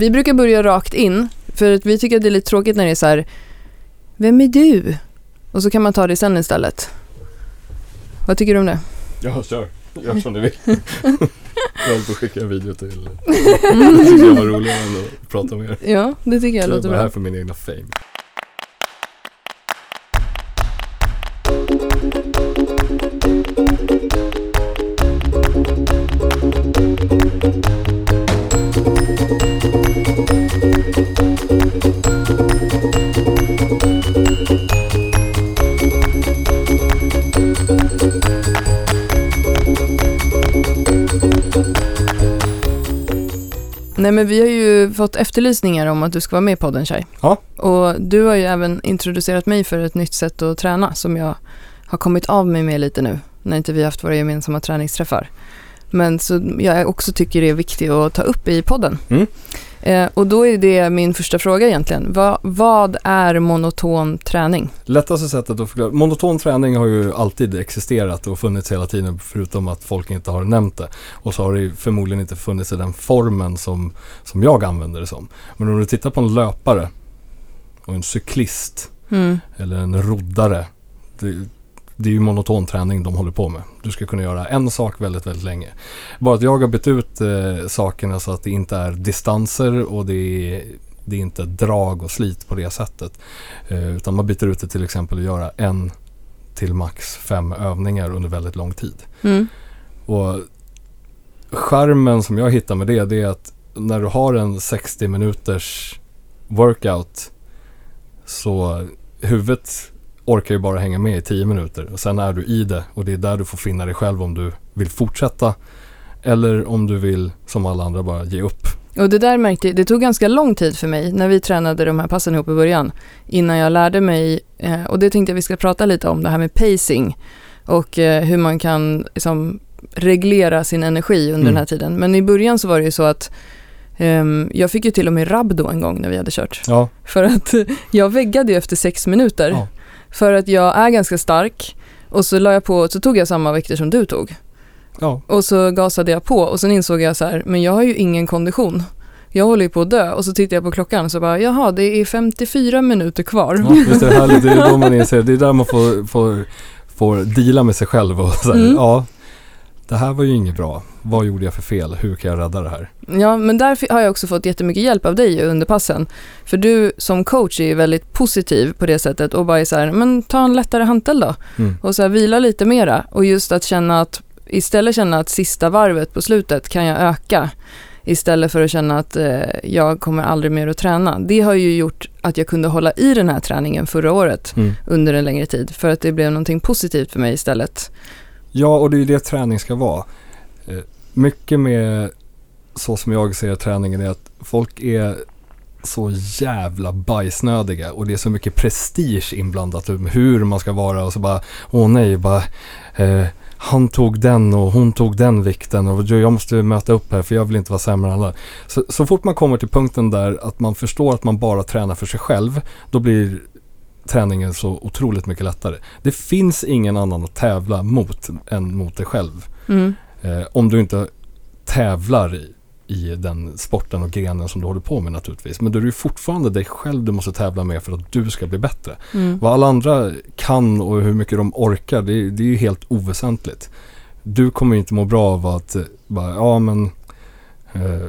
Vi brukar börja rakt in, för att vi tycker att det är lite tråkigt när det är så här, vem är du? Och så kan man ta det sen istället. Vad tycker du om det? Ja, kör. Gör som du vill. jag håller på att skicka en video till. Det tycker jag var roligare än att prata med er. Ja, det tycker jag jag är låter bara här bra. för min egna fame. Nej men vi har ju fått efterlysningar om att du ska vara med i podden Shai. Ja. Och du har ju även introducerat mig för ett nytt sätt att träna som jag har kommit av mig med lite nu när inte vi har haft våra gemensamma träningsträffar. Men så jag också tycker det är viktigt att ta upp i podden. Mm. Eh, och då är det min första fråga egentligen. Va, vad är monoton träning? Lättaste sättet att förklara. Monoton träning har ju alltid existerat och funnits hela tiden förutom att folk inte har nämnt det. Och så har det förmodligen inte funnits i den formen som, som jag använder det som. Men om du tittar på en löpare och en cyklist Mm. eller en roddare. Det, det är ju monoton träning de håller på med. Du ska kunna göra en sak väldigt, väldigt länge. Bara att jag har bytt ut eh, sakerna så att det inte är distanser och det är, det är inte drag och slit på det sättet. Eh, utan man byter ut det till exempel att göra en till max fem övningar under väldigt lång tid. Mm. Och skärmen som jag hittar med det, det är att när du har en 60 minuters workout så huvudet orkar ju bara hänga med i 10 minuter och sen är du i det och det är där du får finna dig själv om du vill fortsätta eller om du vill som alla andra bara ge upp. Och det där märkte jag, det tog ganska lång tid för mig när vi tränade de här passen ihop i början. Innan jag lärde mig, eh, och det tänkte jag vi ska prata lite om, det här med pacing. Och eh, hur man kan liksom, reglera sin energi under Mm. den här tiden. Men i början så var det ju så att ehm, jag fick ju till och med rabb då en gång när vi hade kört. Ja, För att jag väggade ju efter sex minuter. Ja. För att jag är ganska stark. Och så la jag på, så tog jag samma vikter som du tog. ja, Och så gasade jag på och sen insåg jag så här, men jag har ju ingen kondition. Jag håller ju på att dö och så tittar jag på klockan och så bara, jaha, det är 54 minuter kvar. ja visst är det härligt. Det är då man inser, det är där man får, får, får deala med sig själv och så här, Mm. ja, det här var ju inget bra. Vad gjorde jag för fel? Hur kan jag rädda det här? Ja, men där har jag också fått jättemycket hjälp av dig under passen. För du som coach är ju väldigt positiv på det sättet och bara är så här, men ta en lättare hantel då. Mm. Och så här, vila lite mera. Och just att känna att, istället känna att sista varvet på slutet kan jag öka. Istället för att känna att eh, jag kommer aldrig mer att träna. Det har ju gjort att jag kunde hålla i den här träningen förra året Mm. under en längre tid. För att det blev någonting positivt för mig istället. Ja, och det är ju det träning ska vara. Eh, mycket med så som jag ser träningen är att folk är så jävla bajsnödiga och det är så mycket prestige inblandat om hur man ska vara och så bara åh nej, bara eh, han tog den och hon tog den vikten och jag måste möta upp här för jag vill inte vara sämre än alla. Så, så fort man kommer till punkten där att man förstår att man bara tränar för sig själv, då blir träningen så otroligt mycket lättare. Det finns ingen annan att tävla mot än mot dig själv. Mm. Eh, om du inte tävlar i, i den sporten och grenen som du håller på med naturligtvis. Men då är det fortfarande dig själv du måste tävla med för att du ska bli bättre. Mm. Vad alla andra kan och hur mycket de orkar, det, är- det är ju helt oväsentligt. Du kommer inte må bra av att eh, bara, ja men eh,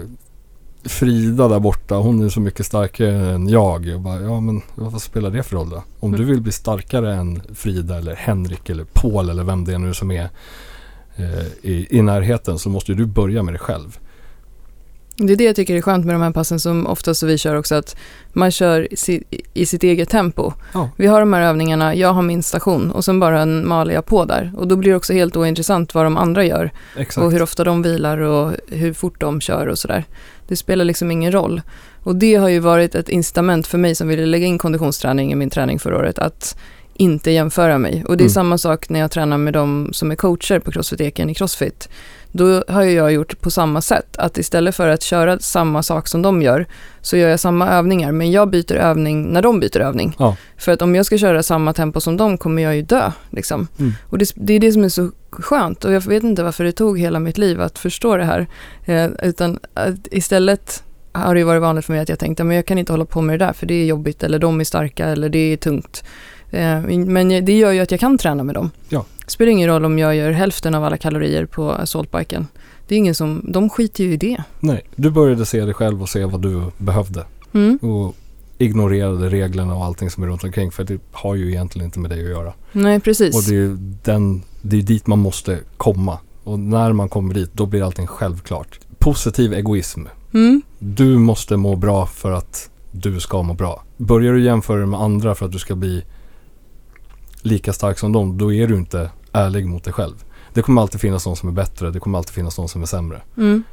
Frida där borta, hon är så mycket starkare än jag. jag bara, ja men vad spelar det för roll då? Om du Mm. vill bli starkare än Frida eller Henrik eller Paul eller vem det är nu som är eh, i, i närheten så måste ju du börja med dig själv. Det är det jag tycker är skönt med de här passen som oftast vi kör också, att man kör i sitt eget tempo. Ja. Vi har de här övningarna, jag har min station och sen bara maler jag på där. Och då blir det också helt ointressant vad de andra gör Exakt. och hur ofta de vilar och hur fort de kör och sådär. Det spelar liksom ingen roll. Och det har ju varit ett incitament för mig som ville lägga in konditionsträning i min träning förra året, att inte jämföra mig. Och det är Mm. samma sak när jag tränar med de som är coacher på Crossfit-eken i Crossfit. Då har jag gjort på samma sätt, att istället för att köra samma sak som de gör, så gör jag samma övningar, men jag byter övning när de byter övning. Ja. För att om jag ska köra samma tempo som dem kommer jag ju dö. Liksom. Mm. Och det, det är det som är så skönt och jag vet inte varför det tog hela mitt liv att förstå det här. Eh, utan att istället har det varit vanligt för mig att jag tänkte men jag kan inte hålla på med det där för det är jobbigt eller de är starka eller det är tungt. Eh, men det gör ju att jag kan träna med dem. Ja. Det spelar ingen roll om jag gör hälften av alla kalorier på assaultbiken. Det är ingen som, de skiter ju i det. Nej, du började se dig själv och se vad du behövde. Mm. Och ignorerade reglerna och allting som är runt omkring för det har ju egentligen inte med dig att göra. Nej, precis. Och det är ju den, det är dit man måste komma. Och när man kommer dit, då blir allting självklart. Positiv egoism. Mm. Du måste må bra för att du ska må bra. Börjar du jämföra dig med andra för att du ska bli lika stark som dem, då är du inte ärlig mot dig själv. Det kommer alltid finnas någon som är bättre, det kommer alltid finnas någon som är sämre. Mm.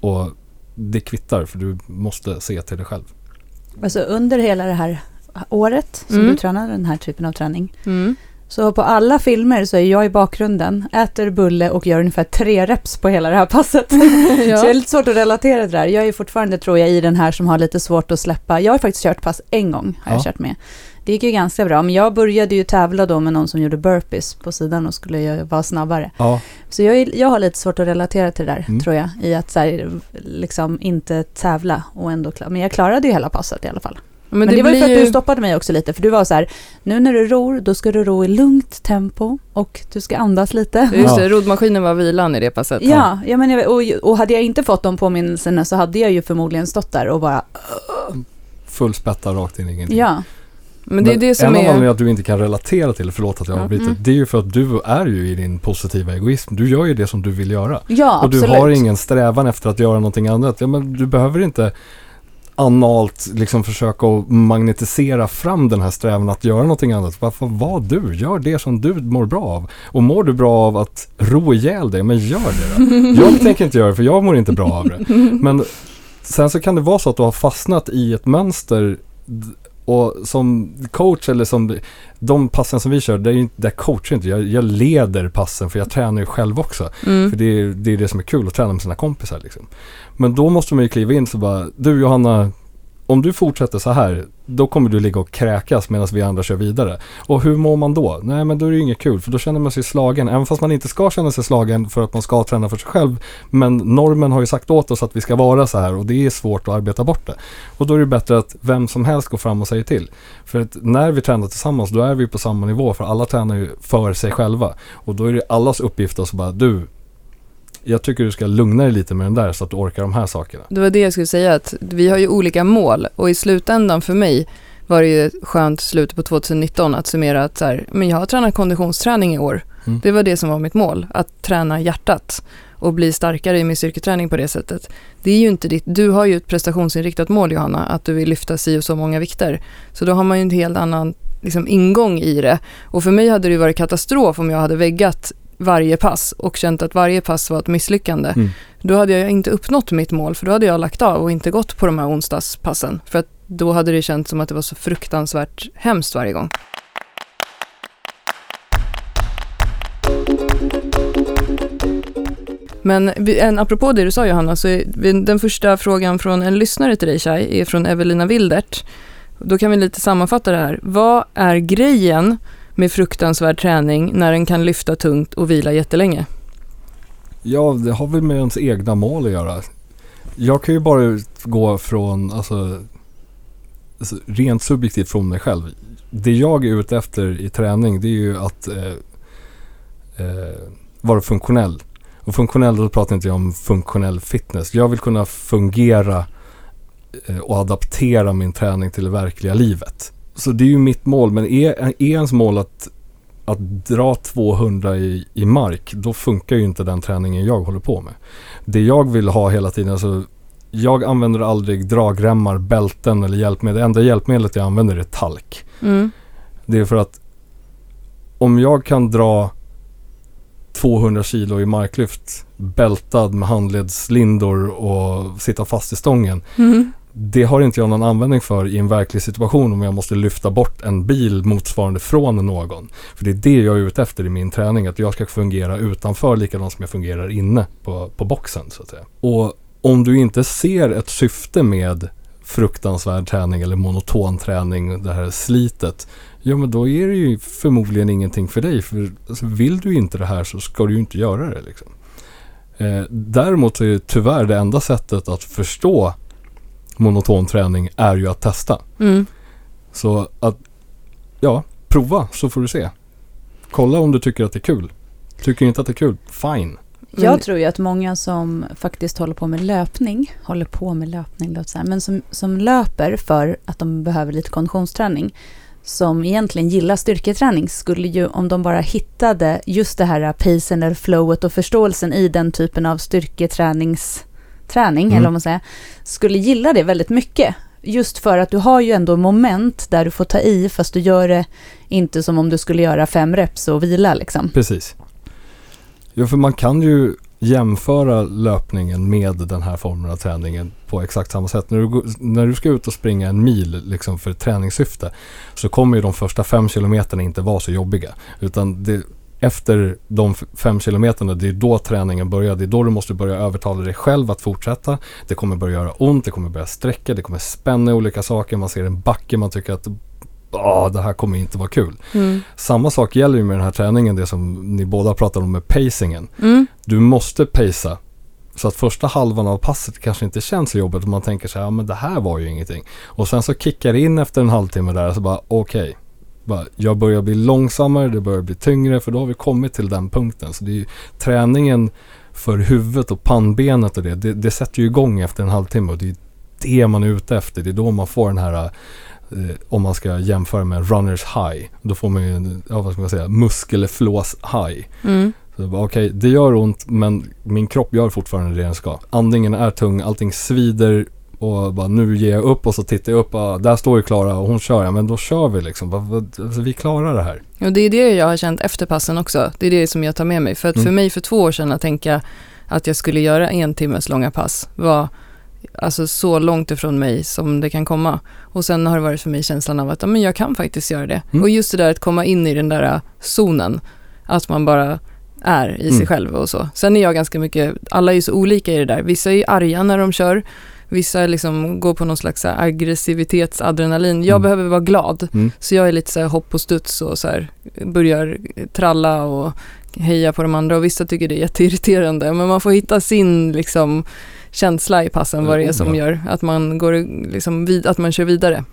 Och det kvittar för du måste se till dig själv. Alltså under hela det här året som Mm. du tränade den här typen av träning. Mm. Så på alla filmer så är jag i bakgrunden, äter bulle och gör ungefär tre reps på hela det här passet. Så det är ja. lite svårt att relatera till det där. Jag är fortfarande, tror jag, i den här som har lite svårt att släppa. Jag har faktiskt kört pass en gång, har jag Ja. kört med. Det gick ju ganska bra, men jag började ju tävla då med någon som gjorde burpees på sidan och skulle ju vara snabbare. Ja, Så jag, jag har lite svårt att relatera till det där, Mm. tror jag. I att så här, liksom inte tävla och ändå klara. Men jag klarade ju hela passet i alla fall. Men, det, var ju för att du stoppade mig också lite, för du var så här, nu när du ror, då ska du ro i lugnt tempo och du ska andas lite. Just det, roddmaskinen var vilan i det passet. Ja, ja men jag, och, och hade jag inte fått de påminnelserna så hade jag ju förmodligen stått där och bara, fullspätta rakt in i ingenting. ja. Men det är det som en av anledningarna att du inte kan relatera till, förlåt att jag Ja, avbryter, mm. det är ju för att du är ju i din positiva egoism. Du gör ju det som du vill göra. Ja, och absolut. du har ingen strävan efter att göra någonting annat. Ja, men du behöver inte analt liksom försöka att magnetisera fram den här strävan att göra någonting annat. Varför var du? Gör det som du mår bra av. Och mår du bra av att ro ihjäl dig, men gör det då. Jag tänker inte göra det för jag mår inte bra av det. Men sen så kan det vara så att du har fastnat i ett mönster och som coach eller som de passen som vi kör, där, är inte- där coachar jag inte. Jag, jag leder passen för jag tränar ju själv också. Mm. För det är, det är det som är kul att träna med sina kompisar liksom. Men då måste man ju kliva in så bara, du Johanna, om du fortsätter så här, då kommer du ligga och kräkas medan vi andra kör vidare. Och hur mår man då? Nej men då är det ju inget kul, för då känner man sig slagen. Även fast man inte ska känna sig slagen för att man ska träna för sig själv. Men normen har ju sagt åt oss att vi ska vara så här och det är svårt att arbeta bort det. Och då är det bättre att vem som helst går fram och säger till. För att när vi tränar tillsammans, då är vi på samma nivå, för alla tränar ju för sig själva. Och då är det allas uppgift att bara, du, jag tycker du ska lugna dig lite med den där så att du orkar de här sakerna. Det var det jag skulle säga, att vi har ju olika mål och i slutändan för mig var det ju skönt slut på 2019 att summera att så här, men jag har tränat konditionsträning i år. Mm. Det var det som var mitt mål, att träna hjärtat och bli starkare i min styrketräning på det sättet. Det är ju inte ditt, du har ju ett prestationsinriktat mål Johanna, att du vill lyfta si och så många vikter. Så då har man ju en helt annan liksom, ingång i det. Och för mig hade det ju varit katastrof om jag hade väggat varje pass och känt att varje pass var ett misslyckande. Mm. Då hade jag inte uppnått mitt mål för då hade jag lagt av och inte gått på de här onsdagspassen. För att då hade det känts som att det var så fruktansvärt hemskt varje gång. Men en, apropå det du sa Johanna, så den första frågan från en lyssnare till dig Shai är från Evelina Wildert. Då kan vi lite sammanfatta det här. Vad är grejen med fruktansvärd träning när den kan lyfta tungt och vila jättelänge? Ja, det har väl med ens egna mål att göra. Jag kan ju bara gå från, alltså, alltså rent subjektivt från mig själv. Det jag är ute efter i träning, det är ju att eh, eh, vara funktionell. Och funktionell, då pratar inte jag om funktionell fitness. Jag vill kunna fungera eh, och adaptera min träning till det verkliga livet. Så det är ju mitt mål, men är, är ens mål att att dra 200 i, i mark, då funkar ju inte den träningen jag håller på med. Det jag vill ha hela tiden, alltså jag använder aldrig dragremmar, bälten eller hjälpmedel. Det enda hjälpmedlet jag använder är talk. Mm. Det är för att om jag kan dra 200 kilo i marklyft bältad med handledslindor och sitta fast i stången. Mm. Det har inte jag någon användning för i en verklig situation om jag måste lyfta bort en bil motsvarande från någon. För det är det jag är ute efter i min träning, att jag ska fungera utanför likadant som jag fungerar inne på, på boxen så att säga. Och om du inte ser ett syfte med fruktansvärd träning eller monoton träning, det här slitet, ja men då är det ju förmodligen ingenting för dig. För alltså, vill du inte det här så ska du ju inte göra det liksom. Eh, däremot så är det tyvärr det enda sättet att förstå monoton träning är ju att testa. Mm. Så att, ja, prova så får du se. Kolla om du tycker att det är kul. Tycker du inte att det är kul, fine. Jag tror ju att många som faktiskt håller på med löpning, håller på med löpning, låter så här, men som, som löper för att de behöver lite konditionsträning, som egentligen gillar styrketräning, skulle ju om de bara hittade just det här pacen eller flowet och förståelsen i den typen av styrketräningsträning, mm. eller vad man säger, skulle gilla det väldigt mycket. Just för att du har ju ändå moment där du får ta i, fast du gör det inte som om du skulle göra fem reps och vila liksom. Precis. Ja, för man kan ju jämföra löpningen med den här formen av träningen på exakt samma sätt. När du, när du ska ut och springa en mil liksom för träningssyfte så kommer ju de första fem kilometerna inte vara så jobbiga. Utan det, efter de fem kilometerna, det är då träningen börjar. Det är då du måste börja övertala dig själv att fortsätta. Det kommer börja göra ont, det kommer börja sträcka, det kommer spänna olika saker. Man ser en backe, man tycker att ah, det här kommer inte vara kul. Mm. Samma sak gäller ju med den här träningen, det som ni båda pratar om med pacingen. Mm. Du måste pacea. Så att första halvan av passet kanske inte känns så jobbigt och man tänker så här, ja men det här var ju ingenting. Och sen så kickar det in efter en halvtimme där och så bara okej. Okay, jag börjar bli långsammare, det börjar bli tyngre för då har vi kommit till den punkten. Så det är ju träningen för huvudet och pannbenet och det, det, det sätter ju igång efter en halvtimme och det är det man är ute efter. Det är då man får den här eh, om man ska jämföra med runners high. Då får man ju en, ja, vad ska man säga, muskelflås high. Mm. Okej, okay, det gör ont men min kropp gör fortfarande det den ska. Andningen är tung, allting svider och bara nu ger jag upp och så tittar jag upp, ah, där står ju Klara och hon kör, ja men då kör vi liksom. Alltså, vi klarar det här. Och det är det jag har känt efter passen också. Det är det som jag tar med mig. För att mm. för mig för två år sedan att tänka att jag skulle göra en timmes långa pass var alltså så långt ifrån mig som det kan komma. Och sen har det varit för mig känslan av att ja, men jag kan faktiskt göra det. Mm. Och just det där att komma in i den där zonen, att man bara är i mm. sig själv och så. Sen är jag ganska mycket, alla är ju så olika i det där. Vissa är arga när de kör, vissa liksom går på någon slags aggressivitetsadrenalin. Jag mm. behöver vara glad, mm. så jag är lite så här hopp och studs och så här, börjar tralla och heja på de andra och vissa tycker det är jätteirriterande. Men man får hitta sin liksom känsla i passen vad det är som gör att man, går, liksom vid, att man kör vidare.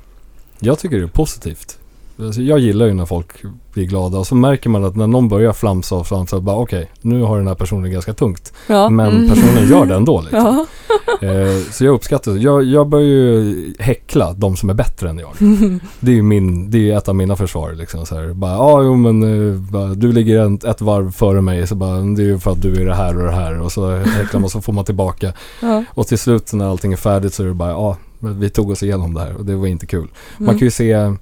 Jag tycker det är positivt. Alltså jag gillar ju när folk blir glada och så märker man att när någon börjar flamsa och flamsa, bara okej, okay, nu har den här personen ganska tungt. Ja. Men mm. personen gör det ändå liksom. Ja. eh, så jag uppskattar det. Jag, jag börjar ju häckla de som är bättre än jag. det är ju min, det är ett av mina försvar liksom. Så här, bara, ja jo men uh, bara, du ligger ett, ett varv före mig, så bara, det är ju för att du är det här och det här. Och så häcklar man så får man tillbaka. Ja. Och till slut när allting är färdigt så är det bara, ja, vi tog oss igenom det här och det var inte kul. Mm. Man kan ju se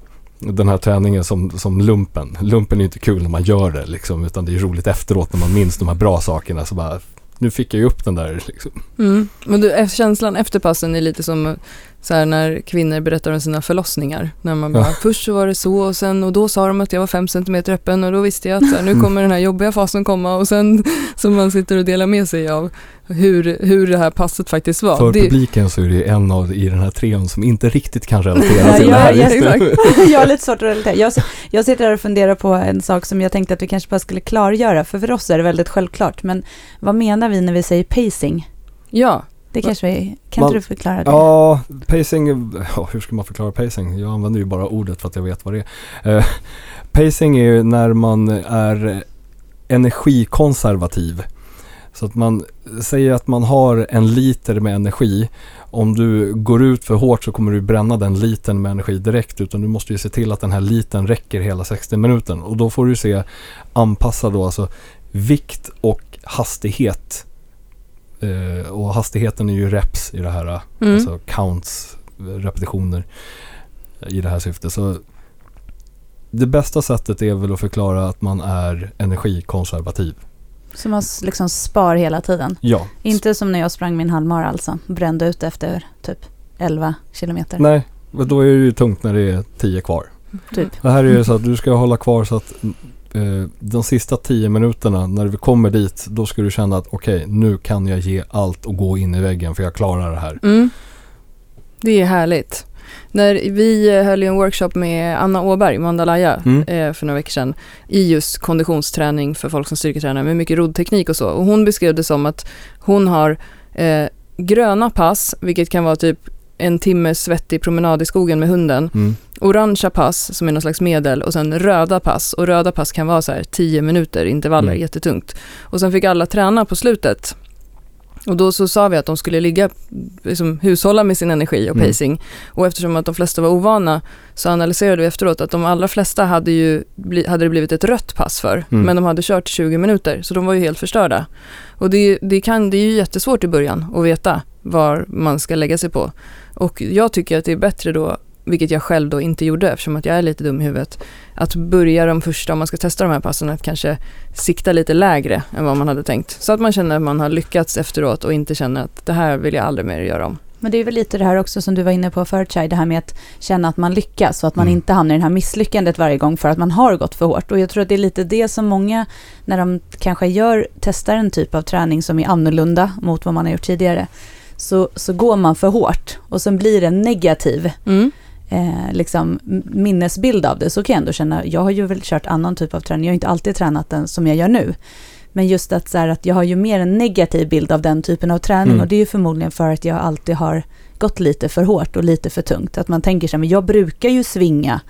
den här träningen som, som lumpen. Lumpen är inte kul när man gör det liksom, utan det är roligt efteråt när man minns de här bra sakerna. Så bara, nu fick jag ju upp den där liksom. Mm. Men du, känslan efter passen är lite som så här när kvinnor berättar om sina förlossningar. När man bara, ja. först så var det så och sen och då sa de att jag var fem centimeter öppen och då visste jag att så här, nu kommer den här jobbiga fasen komma och sen som man sitter och delar med sig av hur, hur det här passet faktiskt var. För det... publiken så är det en av i den här trion som inte riktigt kan relatera till det här. Ja, jag har lite svårt att relatera. Jag, jag sitter här och funderar på en sak som jag tänkte att vi kanske bara skulle klargöra, för för oss är det väldigt självklart, men vad menar vi när vi säger pacing? Ja, det kanske vi, kan man, inte du förklara det? Ja, pacing, ja, hur ska man förklara pacing? Jag använder ju bara ordet för att jag vet vad det är. Uh, pacing är ju när man är energikonservativ. Så att man säger att man har en liter med energi. Om du går ut för hårt så kommer du bränna den litern med energi direkt. Utan du måste ju se till att den här litern räcker hela 60 minuter. Och då får du se anpassa då alltså vikt och hastighet Eh, och hastigheten är ju reps i det här, mm. alltså counts, repetitioner i det här syftet. Så det bästa sättet är väl att förklara att man är energikonservativ. Så man liksom spar hela tiden? Ja. Inte som när jag sprang min halvmara alltså, brände ut efter typ 11 kilometer? Nej, då är det ju tungt när det är 10 kvar. Typ. Det här är ju så att du ska hålla kvar så att eh, de sista tio minuterna när vi kommer dit, då ska du känna att okej, okay, nu kan jag ge allt och gå in i väggen för jag klarar det här. Mm. Det är härligt. När vi höll en workshop med Anna Åberg, Mandalaya, mm. eh, för några veckor sedan i just konditionsträning för folk som styrketränar med mycket roddteknik och så. Och hon beskrev det som att hon har eh, gröna pass, vilket kan vara typ en timmes svettig promenad i skogen med hunden. Mm. Orangea pass som är någon slags medel och sen röda pass. Och röda pass kan vara så här 10 minuter intervaller, mm. jättetungt. Och sen fick alla träna på slutet. Och då så sa vi att de skulle ligga, liksom, hushålla med sin energi och mm. pacing. Mm. Och eftersom att de flesta var ovana så analyserade vi efteråt att de allra flesta hade ju hade det blivit ett rött pass för. Mm. Men de hade kört 20 minuter så de var ju helt förstörda. Och det, det, kan, det är ju jättesvårt i början att veta var man ska lägga sig på. Och jag tycker att det är bättre då vilket jag själv då inte gjorde eftersom att jag är lite dum i huvudet, att börja de första, om man ska testa de här passen, att kanske sikta lite lägre än vad man hade tänkt. Så att man känner att man har lyckats efteråt och inte känner att det här vill jag aldrig mer göra om. Men det är väl lite det här också som du var inne på förut, Chai, det här med att känna att man lyckas och att man mm. inte hamnar i det här misslyckandet varje gång för att man har gått för hårt. Och jag tror att det är lite det som många, när de kanske gör, testar en typ av träning som är annorlunda mot vad man har gjort tidigare, så, så går man för hårt och sen blir det negativ. Mm eh, liksom minnesbild av det så kan jag ändå känna, jag har ju väl kört annan typ av träning, jag har inte alltid tränat den som jag gör nu. Men just att, så här, att jag har ju mer en negativ bild av den typen av träning mm. och det är ju förmodligen för att jag alltid har gått lite för hårt och lite för tungt. Att man tänker sig, men jag brukar ju svinga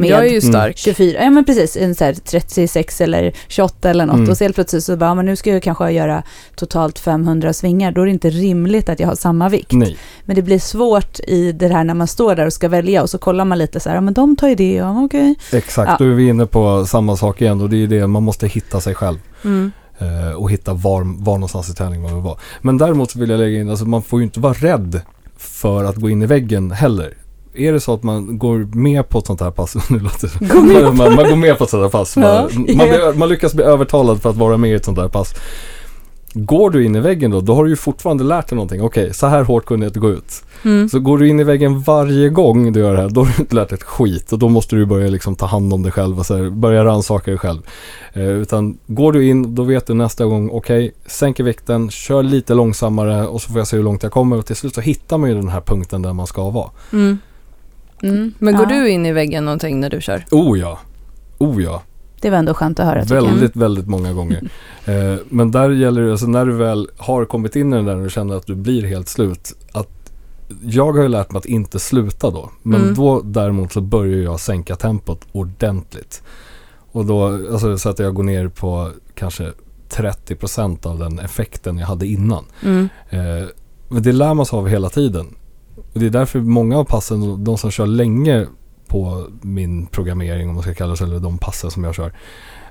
med jag är ju stark. 24, ja men precis, en så 36 eller 28 eller något. Mm. Och så helt plötsligt så bara, men nu ska jag kanske göra totalt 500 svingar. Då är det inte rimligt att jag har samma vikt. Nej. Men det blir svårt i det här när man står där och ska välja och så kollar man lite så här, ja men de tar ju det, ja okej. Okay. Exakt, ja. då är vi inne på samma sak igen och det är det, man måste hitta sig själv. Mm. Uh, och hitta var, var någonstans i träningen man vill vara. Men däremot vill jag lägga in, alltså man får ju inte vara rädd för att gå in i väggen heller är det så att man går med på ett sånt här pass, nu låter man, man, man, går med på ett sånt här pass, man, ja, man, blir, man, lyckas bli övertalad för att vara med i ett sånt här pass. Går du in i väggen då, då har du ju fortfarande lärt dig någonting. Okej, okay, så här hårt kunde jag inte gå ut. Mm. Så går du in i väggen varje gång du gör det här, då har du inte lärt dig ett skit. Och då måste du börja liksom ta hand om dig själv och så här, börja rannsaka dig själv. Eh, utan går du in, då vet du nästa gång, okej, okay, sänker vikten, kör lite långsammare och så får jag se hur långt jag kommer. Och till slut så hittar man ju den här punkten där man ska vara. Mm. Mm. Men går ja. du in i väggen någonting när du kör? Oh ja. Oh ja. Det var ändå skönt att höra. Väldigt, väldigt många gånger. eh, men där gäller det, alltså när du väl har kommit in i den där och känner att du blir helt slut. Att jag har ju lärt mig att inte sluta då. Men mm. då däremot så börjar jag sänka tempot ordentligt. Och då, alltså så att jag går ner på kanske 30% av den effekten jag hade innan. Mm. Eh, men det lär man sig av hela tiden. Och det är därför många av passen, de som kör länge på min programmering om man ska kalla det så, eller de passen som jag kör.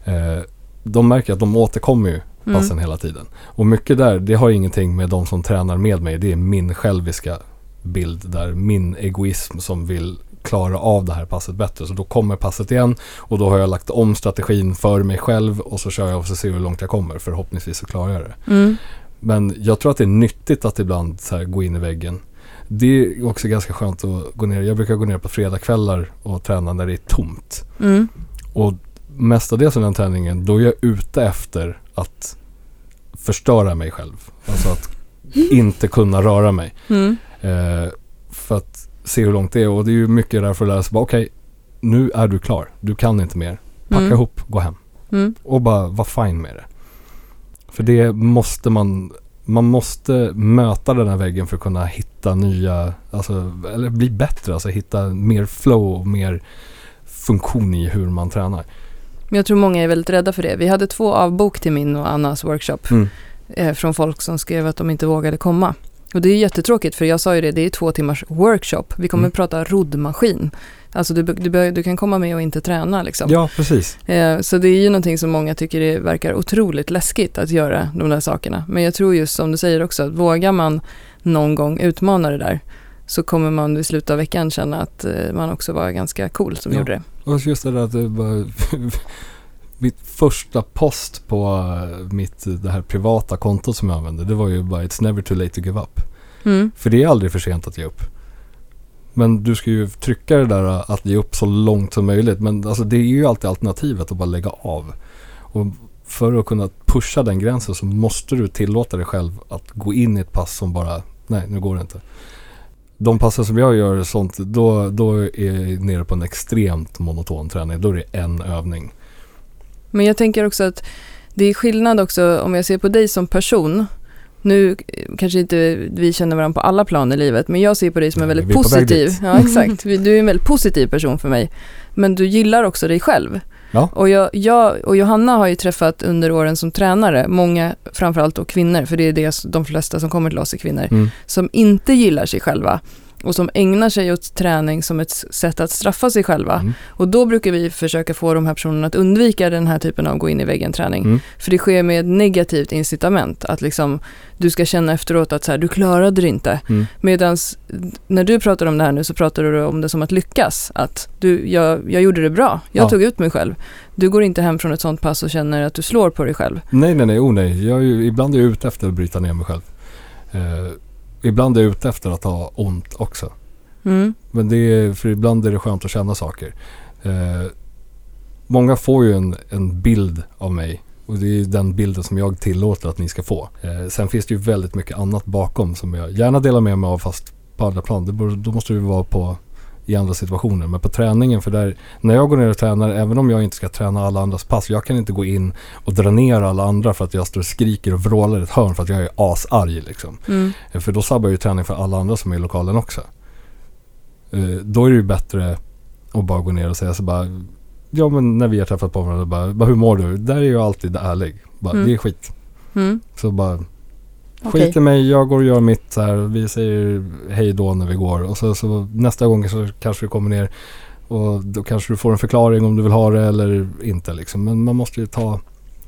Eh, de märker att de återkommer ju mm. passen mm. hela tiden. Och mycket där, det har ingenting med de som tränar med mig. Det är min själviska bild där, min egoism som vill klara av det här passet bättre. Så då kommer passet igen och då har jag lagt om strategin för mig själv och så kör jag och så ser hur långt jag kommer. Förhoppningsvis så klarar jag det. Mm. Men jag tror att det är nyttigt att ibland så gå in i väggen det är också ganska skönt att gå ner. Jag brukar gå ner på fredagskvällar och träna när det är tomt. Mm. Och mestadels av den träningen, då är jag ute efter att förstöra mig själv. Alltså att inte kunna röra mig. Mm. Eh, för att se hur långt det är. Och det är ju mycket där för att lära sig, okej, okay, nu är du klar. Du kan inte mer. Packa mm. ihop, gå hem. Mm. Och bara vara fine med det. För det måste man man måste möta den här väggen för att kunna hitta nya, alltså, eller bli bättre, alltså hitta mer flow och mer funktion i hur man tränar. Men jag tror många är väldigt rädda för det. Vi hade två avbok till min och Annas workshop mm. eh, från folk som skrev att de inte vågade komma. Och det är jättetråkigt för jag sa ju det, det är två timmars workshop. Vi kommer mm. prata roddmaskin. Alltså du, du, du, kan komma med och inte träna liksom. Ja, precis. Eh, så det är ju någonting som många tycker det verkar otroligt läskigt att göra de där sakerna. Men jag tror just som du säger också, att vågar man någon gång utmana det där så kommer man i slutet av veckan känna att eh, man också var ganska cool som ja. gjorde det. Och just det där att det var mitt första post på eh, mitt, det här privata kontot som jag använde, det var ju bara It's never too late to give up. Mm. För det är aldrig för sent att ge upp. Men du ska ju trycka det där att ge upp så långt som möjligt. Men alltså det är ju alltid alternativet att bara lägga av. Och för att kunna pusha den gränsen så måste du tillåta dig själv att gå in i ett pass som bara, nej nu går det inte. De passen som jag gör sånt, då, då är jag nere på en extremt monoton träning. Då är det en övning. Men jag tänker också att det är skillnad också om jag ser på dig som person nu kanske inte vi känner varandra på alla plan i livet, men jag ser på dig som en väldigt positiv, ja exakt, du är en väldigt positiv person för mig. Men du gillar också dig själv. Ja. Och, jag, jag, och Johanna har ju träffat under åren som tränare, många, framförallt då kvinnor, för det är det de flesta som kommer till oss är kvinnor, mm. som inte gillar sig själva och som ägnar sig åt träning som ett sätt att straffa sig själva. Mm. Och då brukar vi försöka få de här personerna att undvika den här typen av gå in i väggen-träning. Mm. För det sker med ett negativt incitament, att liksom du ska känna efteråt att så här, du klarade det inte. Mm. Medan när du pratar om det här nu så pratar du om det som att lyckas. Att du, jag, jag gjorde det bra, jag ja. tog ut mig själv. Du går inte hem från ett sånt pass och känner att du slår på dig själv. Nej, nej, nej, oh, nej. Jag är ju, ibland är jag ute efter att bryta ner mig själv. Uh, ibland är jag ute efter att ha ont också. Mm. Men det är, för ibland är det skönt att känna saker. Eh, många får ju en, en bild av mig och det är den bilden som jag tillåter att ni ska få. Eh, sen finns det ju väldigt mycket annat bakom som jag gärna delar med mig av fast på andra plan. Det bör, då måste det vara på i andra situationer. Men på träningen, för där, när jag går ner och tränar, även om jag inte ska träna alla andras pass, jag kan inte gå in och dra ner alla andra för att jag står och skriker och vrålar i ett hörn för att jag är asarg liksom. Mm. För då sabbar jag ju träning för alla andra som är i lokalen också. Uh, då är det ju bättre att bara gå ner och säga så bara, ja men när vi har träffat på varandra, bara, bara hur mår du? Där är jag alltid ärlig. Bara, mm. Det är skit. Mm. Så bara Okay. Skit i mig, jag går och gör mitt så här. Vi säger hej då när vi går. Och så, så nästa gång så kanske du kommer ner och då kanske du får en förklaring om du vill ha det eller inte liksom. Men man måste ju ta,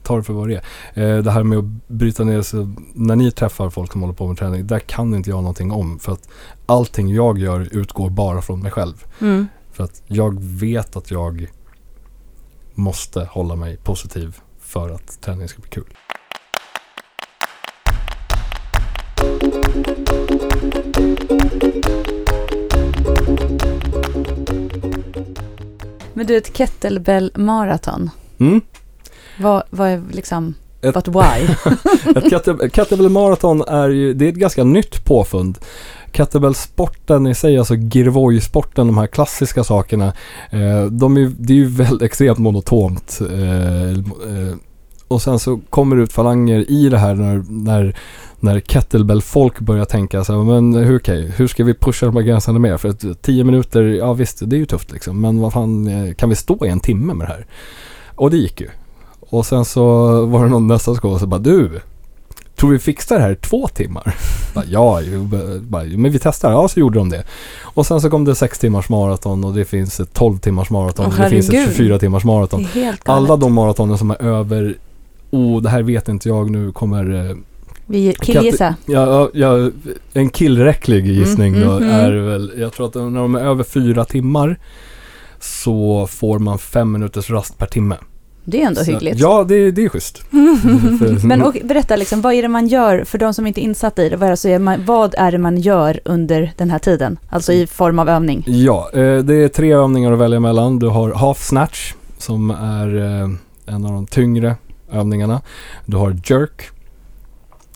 ta det för vad det är. Eh, det här med att bryta ner sig. När ni träffar folk som håller på med träning, där kan inte jag någonting om. För att allting jag gör utgår bara från mig själv. Mm. För att jag vet att jag måste hålla mig positiv för att träningen ska bli kul. Men du, ett kettlebell-maraton. Mm. Vad, vad är liksom, ett, but why? ett kettlebell-maraton är ju, det är ett ganska nytt påfund. Kettlebell-sporten i sig, alltså girvoj-sporten, de här klassiska sakerna, eh, de är, det är ju väldigt extremt monotont. Eh, eh, och sen så kommer det ut falanger i det här när, när, när kettlebell-folk börjar tänka så här, men hur, okay, hur ska vi pusha de här gränserna mer? För att tio minuter, ja visst, det är ju tufft liksom. Men vad fan, eh, kan vi stå i en timme med det här? Och det gick ju. Och sen så var det någon nästa skål så bara, du, tror vi fixar det här två timmar? bara, ja, bara, men vi testar. Ja, så gjorde de det. Och sen så kom det sex timmars maraton och det finns ett 12 timmars maraton oh, och det finns ett 24 timmars maraton. Alla de maratoner som är över oh, det här vet inte jag nu kommer... Eh, Vi killgissa. Ja, ja, en killräcklig gissning mm, då mm, är väl, jag tror att när de är över fyra timmar så får man fem minuters rast per timme. Det är ändå så, hyggligt. Ja, det, det är schysst. Men och, berätta, liksom, vad är det man gör, för de som inte är insatta i det, vad är, det, man, vad är det man gör under den här tiden? Alltså i form av övning? Ja, eh, det är tre övningar att välja mellan. Du har half snatch, som är eh, en av de tyngre övningarna. Du har jerk.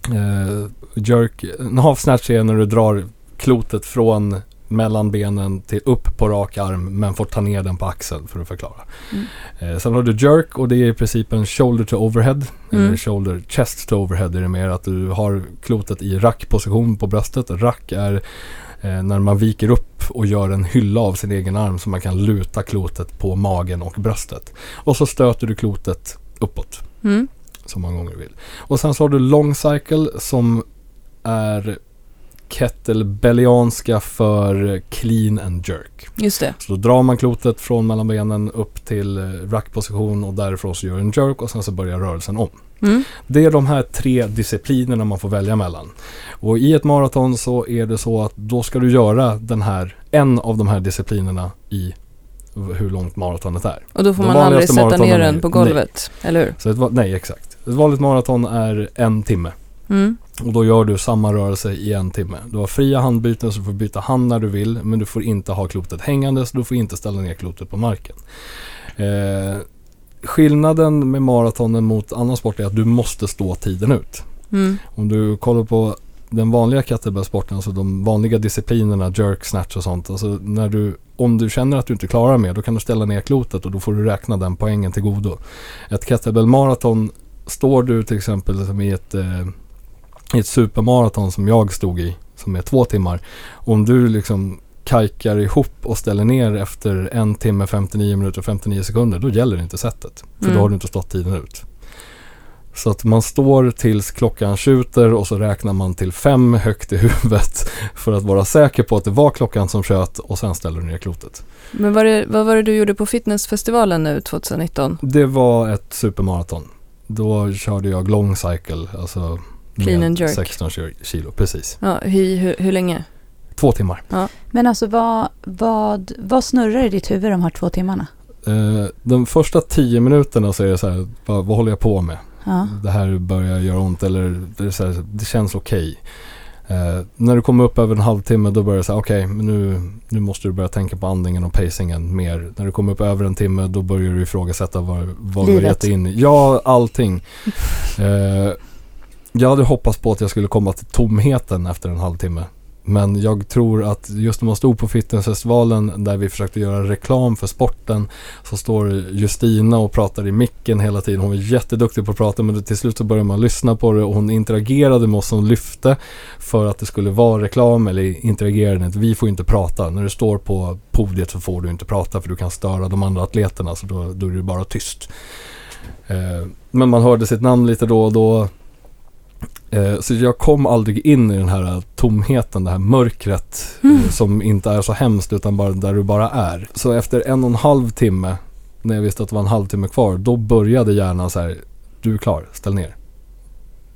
Eh, jerk, en half snatch är när du drar klotet från mellan benen till upp på rak arm men får ta ner den på axeln för att förklara. Mm. Eh, sen har du jerk och det är i princip en shoulder to overhead. Mm. Eller shoulder chest to overhead är det mer att du har klotet i rackposition på bröstet. Rack är eh, när man viker upp och gör en hylla av sin egen arm så man kan luta klotet på magen och bröstet. Och så stöter du klotet uppåt. Mm. Så många gånger du vill. Och sen så har du long cycle som är kettlebellianska för clean and jerk. Just det. Så då drar man klotet från mellan benen upp till eh, rackposition och därifrån så gör en jerk och sen så börjar rörelsen om. Mm. Det är de här tre disciplinerna man får välja mellan. Och i ett maraton så är det så att då ska du göra den här, en av de här disciplinerna i hur långt maratonet är. Och då får man aldrig sätta ner den på golvet, nej. eller hur? Så ett, nej, exakt. Ett vanligt maraton är en timme. Mm. Och då gör du samma rörelse i en timme. Du har fria handbyten så du får byta hand när du vill. Men du får inte ha klotet hängande så du får inte ställa ner klotet på marken. Eh, skillnaden med maratonen mot annan sport är att du måste stå tiden ut. Mm. Om du kollar på den vanliga kettlebellsporten, alltså de vanliga disciplinerna, jerk, snatch och sånt. Alltså när du, om du känner att du inte klarar mer, då kan du ställa ner klotet och då får du räkna den poängen till godo. Ett kettlebell maraton, står du till exempel i ett, eh, i ett supermaraton som jag stod i, som är två timmar. Om du liksom kajkar ihop och ställer ner efter en timme, 59 minuter och 59 sekunder, då gäller inte sättet. För mm. då har du inte stått tiden ut. Så att man står tills klockan tjuter och så räknar man till fem högt i huvudet för att vara säker på att det var klockan som tjöt och sen ställer du ner klotet. Men var det, vad var det du gjorde på fitnessfestivalen nu 2019? Det var ett supermaraton. Då körde jag long cycle, alltså Clean and jerk. 16 kilo, precis. Ja, hur, hur, hur länge? Två timmar. Ja. Men alltså vad, vad, vad snurrar i ditt huvud de här två timmarna? Uh, de första tio minuterna så är det så här, vad, vad håller jag på med? Ja. Det här börjar göra ont eller det, här, det känns okej. Okay. Eh, när du kommer upp över en halvtimme då börjar det säga okej, okay, men nu, nu måste du börja tänka på andningen och pacingen mer. När du kommer upp över en timme då börjar du ifrågasätta vad, vad du har gett in i. Ja, allting. uh, jag hade hoppats på att jag skulle komma till tomheten efter en halvtimme. Men jag tror att just när man stod på fitnessfestivalen där vi försökte göra reklam för sporten så står Justina och pratar i micken hela tiden. Hon var jätteduktig på att prata men till slut så började man lyssna på det och hon interagerade med oss som lyfte för att det skulle vara reklam eller interagerade inte. Vi får inte prata. När du står på podiet så får du inte prata för du kan störa de andra atleterna så då, då är det bara tyst. Eh, men man hörde sitt namn lite då och då så jag kom aldrig in i den här tomheten, det här mörkret eh, mm. som inte är så hemskt utan bara där du bara är. Så efter en och en halv timme, när jag visste att det var en halvtimme kvar, då började hjärnan så här, du är klar, ställ ner.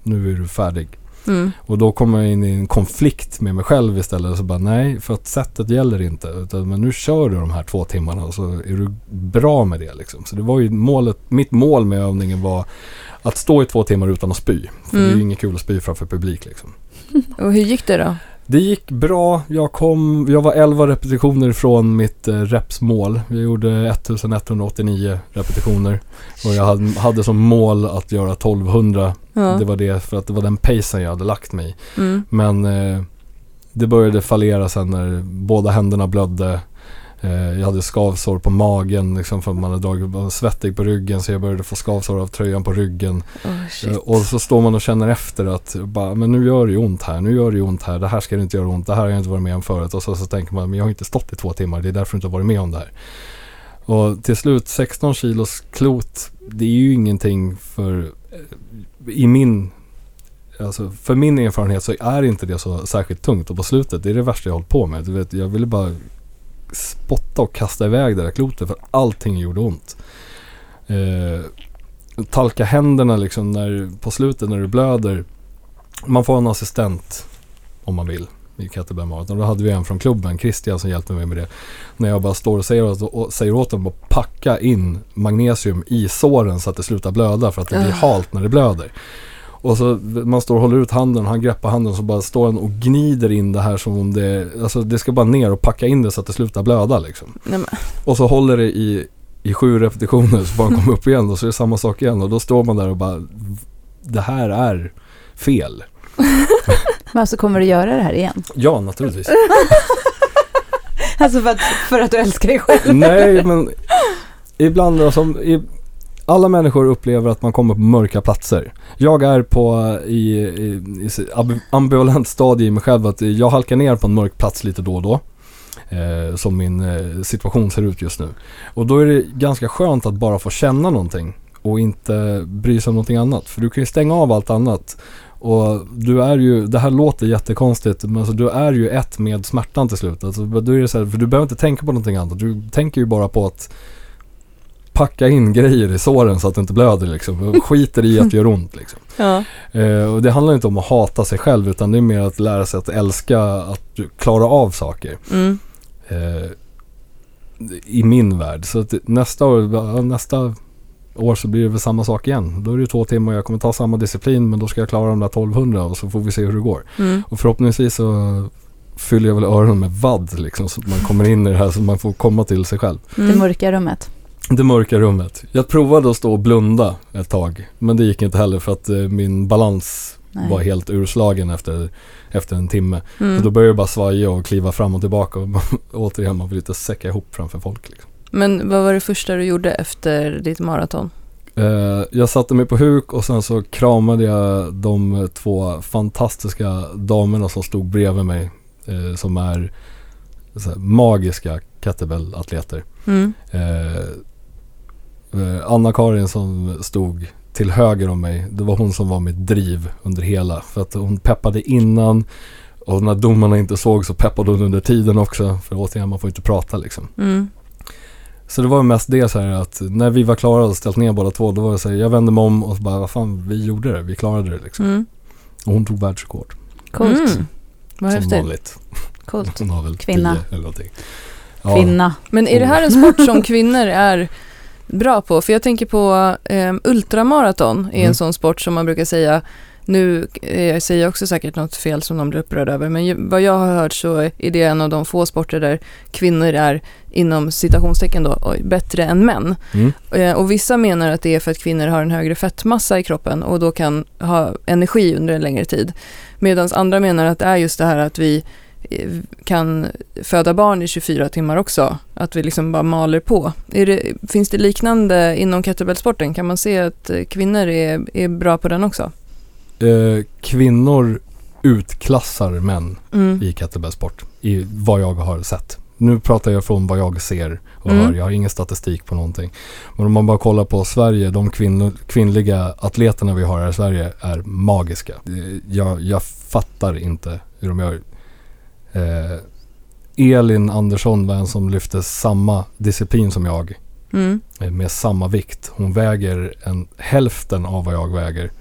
Nu är du färdig. Mm. Och då kommer jag in i en konflikt med mig själv istället. Så bara nej, för att sättet gäller inte. Utan, men nu kör du de här två timmarna och så är du bra med det. Liksom. Så det var ju målet, mitt mål med övningen var att stå i två timmar utan att spy. För mm. det är ju mm. inget kul att spy framför publik liksom. Och hur gick det då? Det gick bra. Jag, kom, jag var 11 repetitioner från mitt eh, repsmål. Jag gjorde 1189 repetitioner. Och jag hade, hade som mål att göra 1200. Ja. Det var det för att det var den pacen jag hade lagt mig mm. Men eh, det började fallera sen när båda händerna blödde. Eh, jag hade skavsår på magen liksom för att man hade dragit, var svettig på ryggen så jag började få skavsår av tröjan på ryggen. Oh, och så står man och känner efter att bara, men nu gör det ju ont här, nu gör det ju ont här, det här ska det inte göra ont, det här har jag inte varit med om förut. Och så, så tänker man, men jag har inte stått i två timmar, det är därför jag inte har varit med om det här. Och till slut 16 kilos klot, det är ju ingenting för, eh, i min Alltså för min erfarenhet så är inte det så särskilt tungt och på slutet, det är det värsta jag hållit på med. Du vet, jag ville bara spotta och kasta iväg det där klotet för allting gjorde ont. Eh, talka händerna liksom när, på slutet när du blöder. Man får en assistent om man vill i Kettlebell-maraton. Då hade vi en från klubben, Christian, som hjälpte mig med det. När jag bara står och säger åt, och säger åt dem att packa in magnesium i såren så att det slutar blöda för att det blir halt när det blöder. Och så man står och håller ut handen och han greppar handen och så bara står han och gnider in det här som om det, alltså det ska bara ner och packa in det så att det slutar blöda liksom. Nej, och så håller det i, i sju repetitioner så bara kommer upp igen och så är det samma sak igen och då står man där och bara, det här är fel. Men alltså kommer du göra det här igen? Ja, naturligtvis. alltså för att, för att du älskar dig själv? Nej, men ibland, alltså, i, alla människor upplever att man kommer på mörka platser. Jag är på i, i, i ambivalent stadie i mig själv att jag halkar ner på en mörk plats lite då och då. Eh, som min eh, situation ser ut just nu. Och då är det ganska skönt att bara få känna någonting och inte bry sig om någonting annat. För du kan ju stänga av allt annat. Och du är ju, det här låter jättekonstigt, men alltså du är ju ett med smärtan till slut. Alltså, du, är så här, för du behöver inte tänka på någonting annat. Du tänker ju bara på att packa in grejer i såren så att det inte blöder liksom. Skiter i att det gör ont liksom. Ja. Eh, och det handlar inte om att hata sig själv utan det är mer att lära sig att älska att klara av saker. Mm. Eh, I min värld. Så att nästa år, nästa år så blir det väl samma sak igen. Då är det två timmar och jag kommer ta samma disciplin men då ska jag klara de där 1200 och så får vi se hur det går. Mm. Och förhoppningsvis så fyller jag väl öronen med vadd liksom så att man kommer in i det här så man får komma till sig själv. Mm. Det mörka rummet. Det mörka rummet. Jag provade att stå och blunda ett tag. Men det gick inte heller för att eh, min balans Nej. var helt urslagen efter, efter en timme. Mm. Så då började jag bara svaja och kliva fram och tillbaka. Och återigen, man vill inte säcka ihop framför folk. Liksom. Men vad var det första du gjorde efter ditt maraton? Eh, jag satte mig på huk och sen så kramade jag de två fantastiska damerna som stod bredvid mig. Eh, som är magiska kettlebell-atleter. Mm. Eh, Anna-Karin som stod till höger om mig, det var hon som var mitt driv under hela. För att hon peppade innan och när domarna inte såg så peppade hon under tiden också. För återigen, man får inte prata liksom. Mm. Så det var mest det så här att när vi var klara och ställt ner båda två, då var det så här, jag vände mig om och så bara, vad fan, vi gjorde det, vi klarade det liksom. Mm. Och hon tog världsrekord. Coolt. Mm. Vad häftigt. Som vanligt. Coolt. Hon har väl Kvinna. eller någonting. Ja. Kvinna. Men är det här en sport som kvinnor är bra på? För jag tänker på eh, ultramaraton är mm. en sån sport som man brukar säga nu eh, säger jag också säkert något fel som de blir upprörda över, men vad jag har hört så är det en av de få sporter där kvinnor är inom citationstecken då, bättre än män. Mm. Eh, och vissa menar att det är för att kvinnor har en högre fettmassa i kroppen och då kan ha energi under en längre tid. Medan andra menar att det är just det här att vi kan föda barn i 24 timmar också. Att vi liksom bara maler på. Det, finns det liknande inom kettlebellsporten? Kan man se att kvinnor är, är bra på den också? eh, kvinnor utklassar män mm. i kettlebellsport. I vad jag har sett. Nu pratar jag från vad jag ser och mm. hör. Jag har ingen statistik på någonting. Men om man bara kollar på Sverige, de kvinn kvinnliga atleterna vi har här i Sverige är magiska. Jag, jag fattar inte hur de gör. Eh, Elin Andersson var en som lyfte samma disciplin som jag. Mm. Med samma vikt. Hon väger en hälften av vad jag väger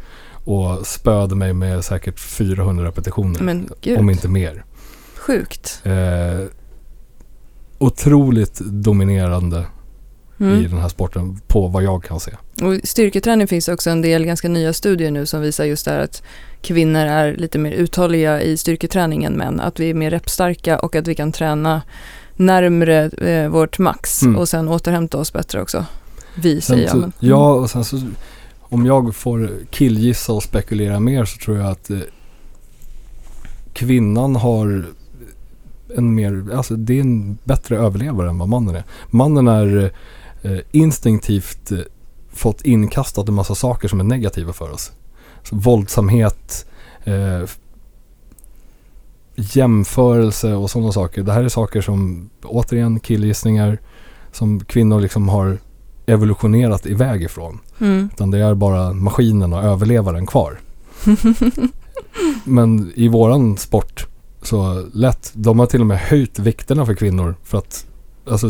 och spöade mig med säkert 400 repetitioner. Men, Gud. om inte mer. Sjukt. Eh, otroligt dominerande mm. i den här sporten på vad jag kan se. Och styrketräning finns också en del ganska nya studier nu som visar just det här att kvinnor är lite mer uthålliga i styrketräning än män. Att vi är mer repstarka och att vi kan träna närmre eh, vårt max mm. och sen återhämta oss bättre också. Vi sen säger jag. Men, ja, och sen så om jag får killgissa och spekulera mer så tror jag att eh, kvinnan har en mer, alltså det är en bättre överlevare än vad mannen är. Mannen är eh, instinktivt eh, fått inkastat en massa saker som är negativa för oss. Våldsamhet, eh, jämförelse och sådana saker. Det här är saker som, återigen killgissningar, som kvinnor liksom har evolutionerat iväg ifrån. Mm. Utan det är bara maskinen och överlevaren kvar. Men i våran sport så lätt, de har till och med höjt vikterna för kvinnor för att alltså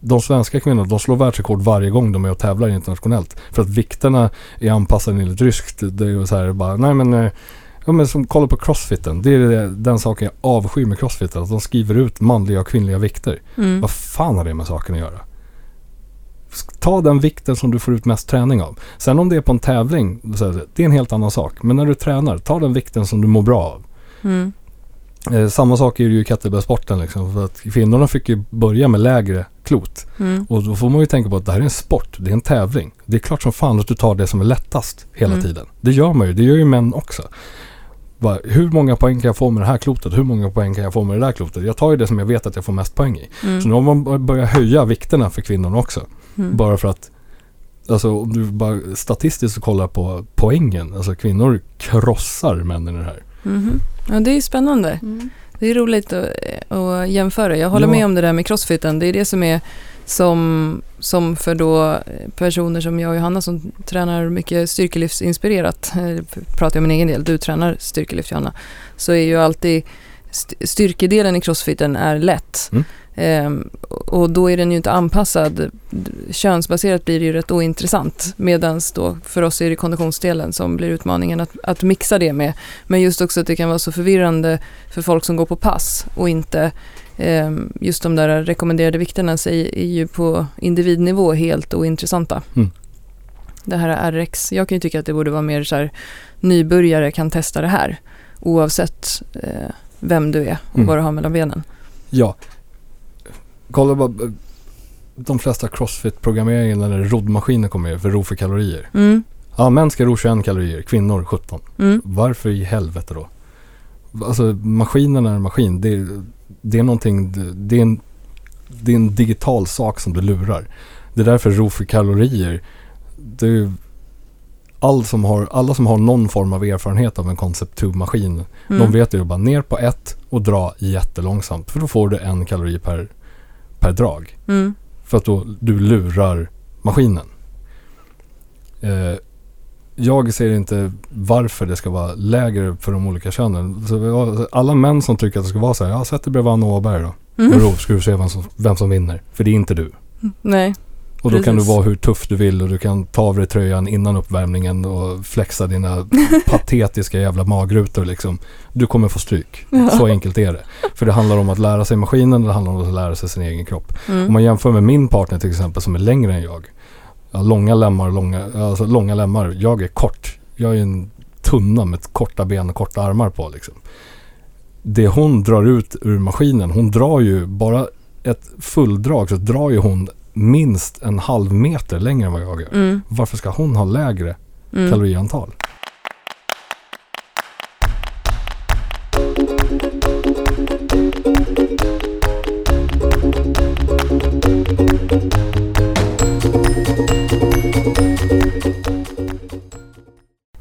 de svenska kvinnorna de slår världsrekord varje gång de är och tävlar internationellt. För att vikterna är anpassade enligt ryskt. Det är ju så här bara, nej men, eh, ja men som kolla på crossfiten. Det är den saken jag avskyr med crossfiten. Att de skriver ut manliga och kvinnliga vikter. Mm. Vad fan har det med saken att göra? ta den vikten som du får ut mest träning av. Sen om det är på en tävling, det är en helt annan sak. Men när du tränar, ta den vikten som du mår bra av. Mm. Eh, samma sak är det ju i kettlebellsporten liksom. För att kvinnorna fick ju börja med lägre klot. Mm. Och då får man ju tänka på att det här är en sport, det är en tävling. Det är klart som fan att du tar det som är lättast hela mm. tiden. Det gör man ju, det gör ju män också. Bara, hur många poäng kan jag få med det här klotet? Hur många poäng kan jag få med det där klotet? Jag tar ju det som jag vet att jag får mest poäng i. Mm. Så nu har man börjat höja vikterna för kvinnorna också. Mm. Bara för att, alltså om du bara statistiskt kollar på poängen, alltså kvinnor krossar männen i det här. Ja, det är spännande. Mm. Det är roligt att, att jämföra. Jag håller ja. med om det där med crossfiten. Det är det som är som, som för då personer som jag och Johanna som tränar mycket styrkelyftsinspirerat, eh, pratar jag om min egen del, du tränar styrkelyft Johanna, så är ju alltid styrkedelen i crossfiten är lätt. Mm. Um, och då är den ju inte anpassad. Könsbaserat blir det ju rätt ointressant. Medan då för oss är det konditionsdelen som blir utmaningen att, att mixa det med. Men just också att det kan vara så förvirrande för folk som går på pass och inte um, just de där rekommenderade vikterna är, är ju på individnivå helt ointressanta. Mm. Det här är RX. Jag kan ju tycka att det borde vara mer så här nybörjare kan testa det här oavsett uh, vem du är och mm. vad du har mellan benen. Ja, kolla bara de flesta crossfit-programmeringen när roddmaskiner kommer för ro för kalorier. Mm. Ja, män ska ro 21 kalorier, kvinnor 17. Mm. Varför i helvete då? Alltså maskinen är en maskin. Det, det är någonting, det är, en, det är en digital sak som du lurar. Det är därför ro för kalorier det all som har, alla som har någon form av erfarenhet av en Concept 2-maskin, mm. de vet ju bara ner på ett och dra jättelångsamt. För då får du en kalori per, per drag. Mm. För att då du lurar maskinen. Eh, jag ser inte varför det ska vara lägre för de olika könen. Så alla män som tycker att det ska vara så här, ja sätt dig bredvid Anna Åberg då. Mm. då ska du se vem som, vem som vinner. För det är inte du. Nej. Och då Precis. kan du vara hur tuff du vill och du kan ta av dig tröjan innan uppvärmningen och flexa dina patetiska jävla magrutor liksom. Du kommer få stryk. Ja. Så enkelt är det. För det handlar om att lära sig maskinen och det handlar om att lära sig sin egen kropp. Mm. Om man jämför med min partner till exempel som är längre än jag. Ja, långa lemmar, långa, alltså långa lemmar. Jag är kort. Jag är en tunna med korta ben och korta armar på liksom. Det hon drar ut ur maskinen, hon drar ju bara ett fulldrag så drar ju hon minst en halv meter längre än vad jag gör. Mm. Varför ska hon ha lägre mm. kaloriantal?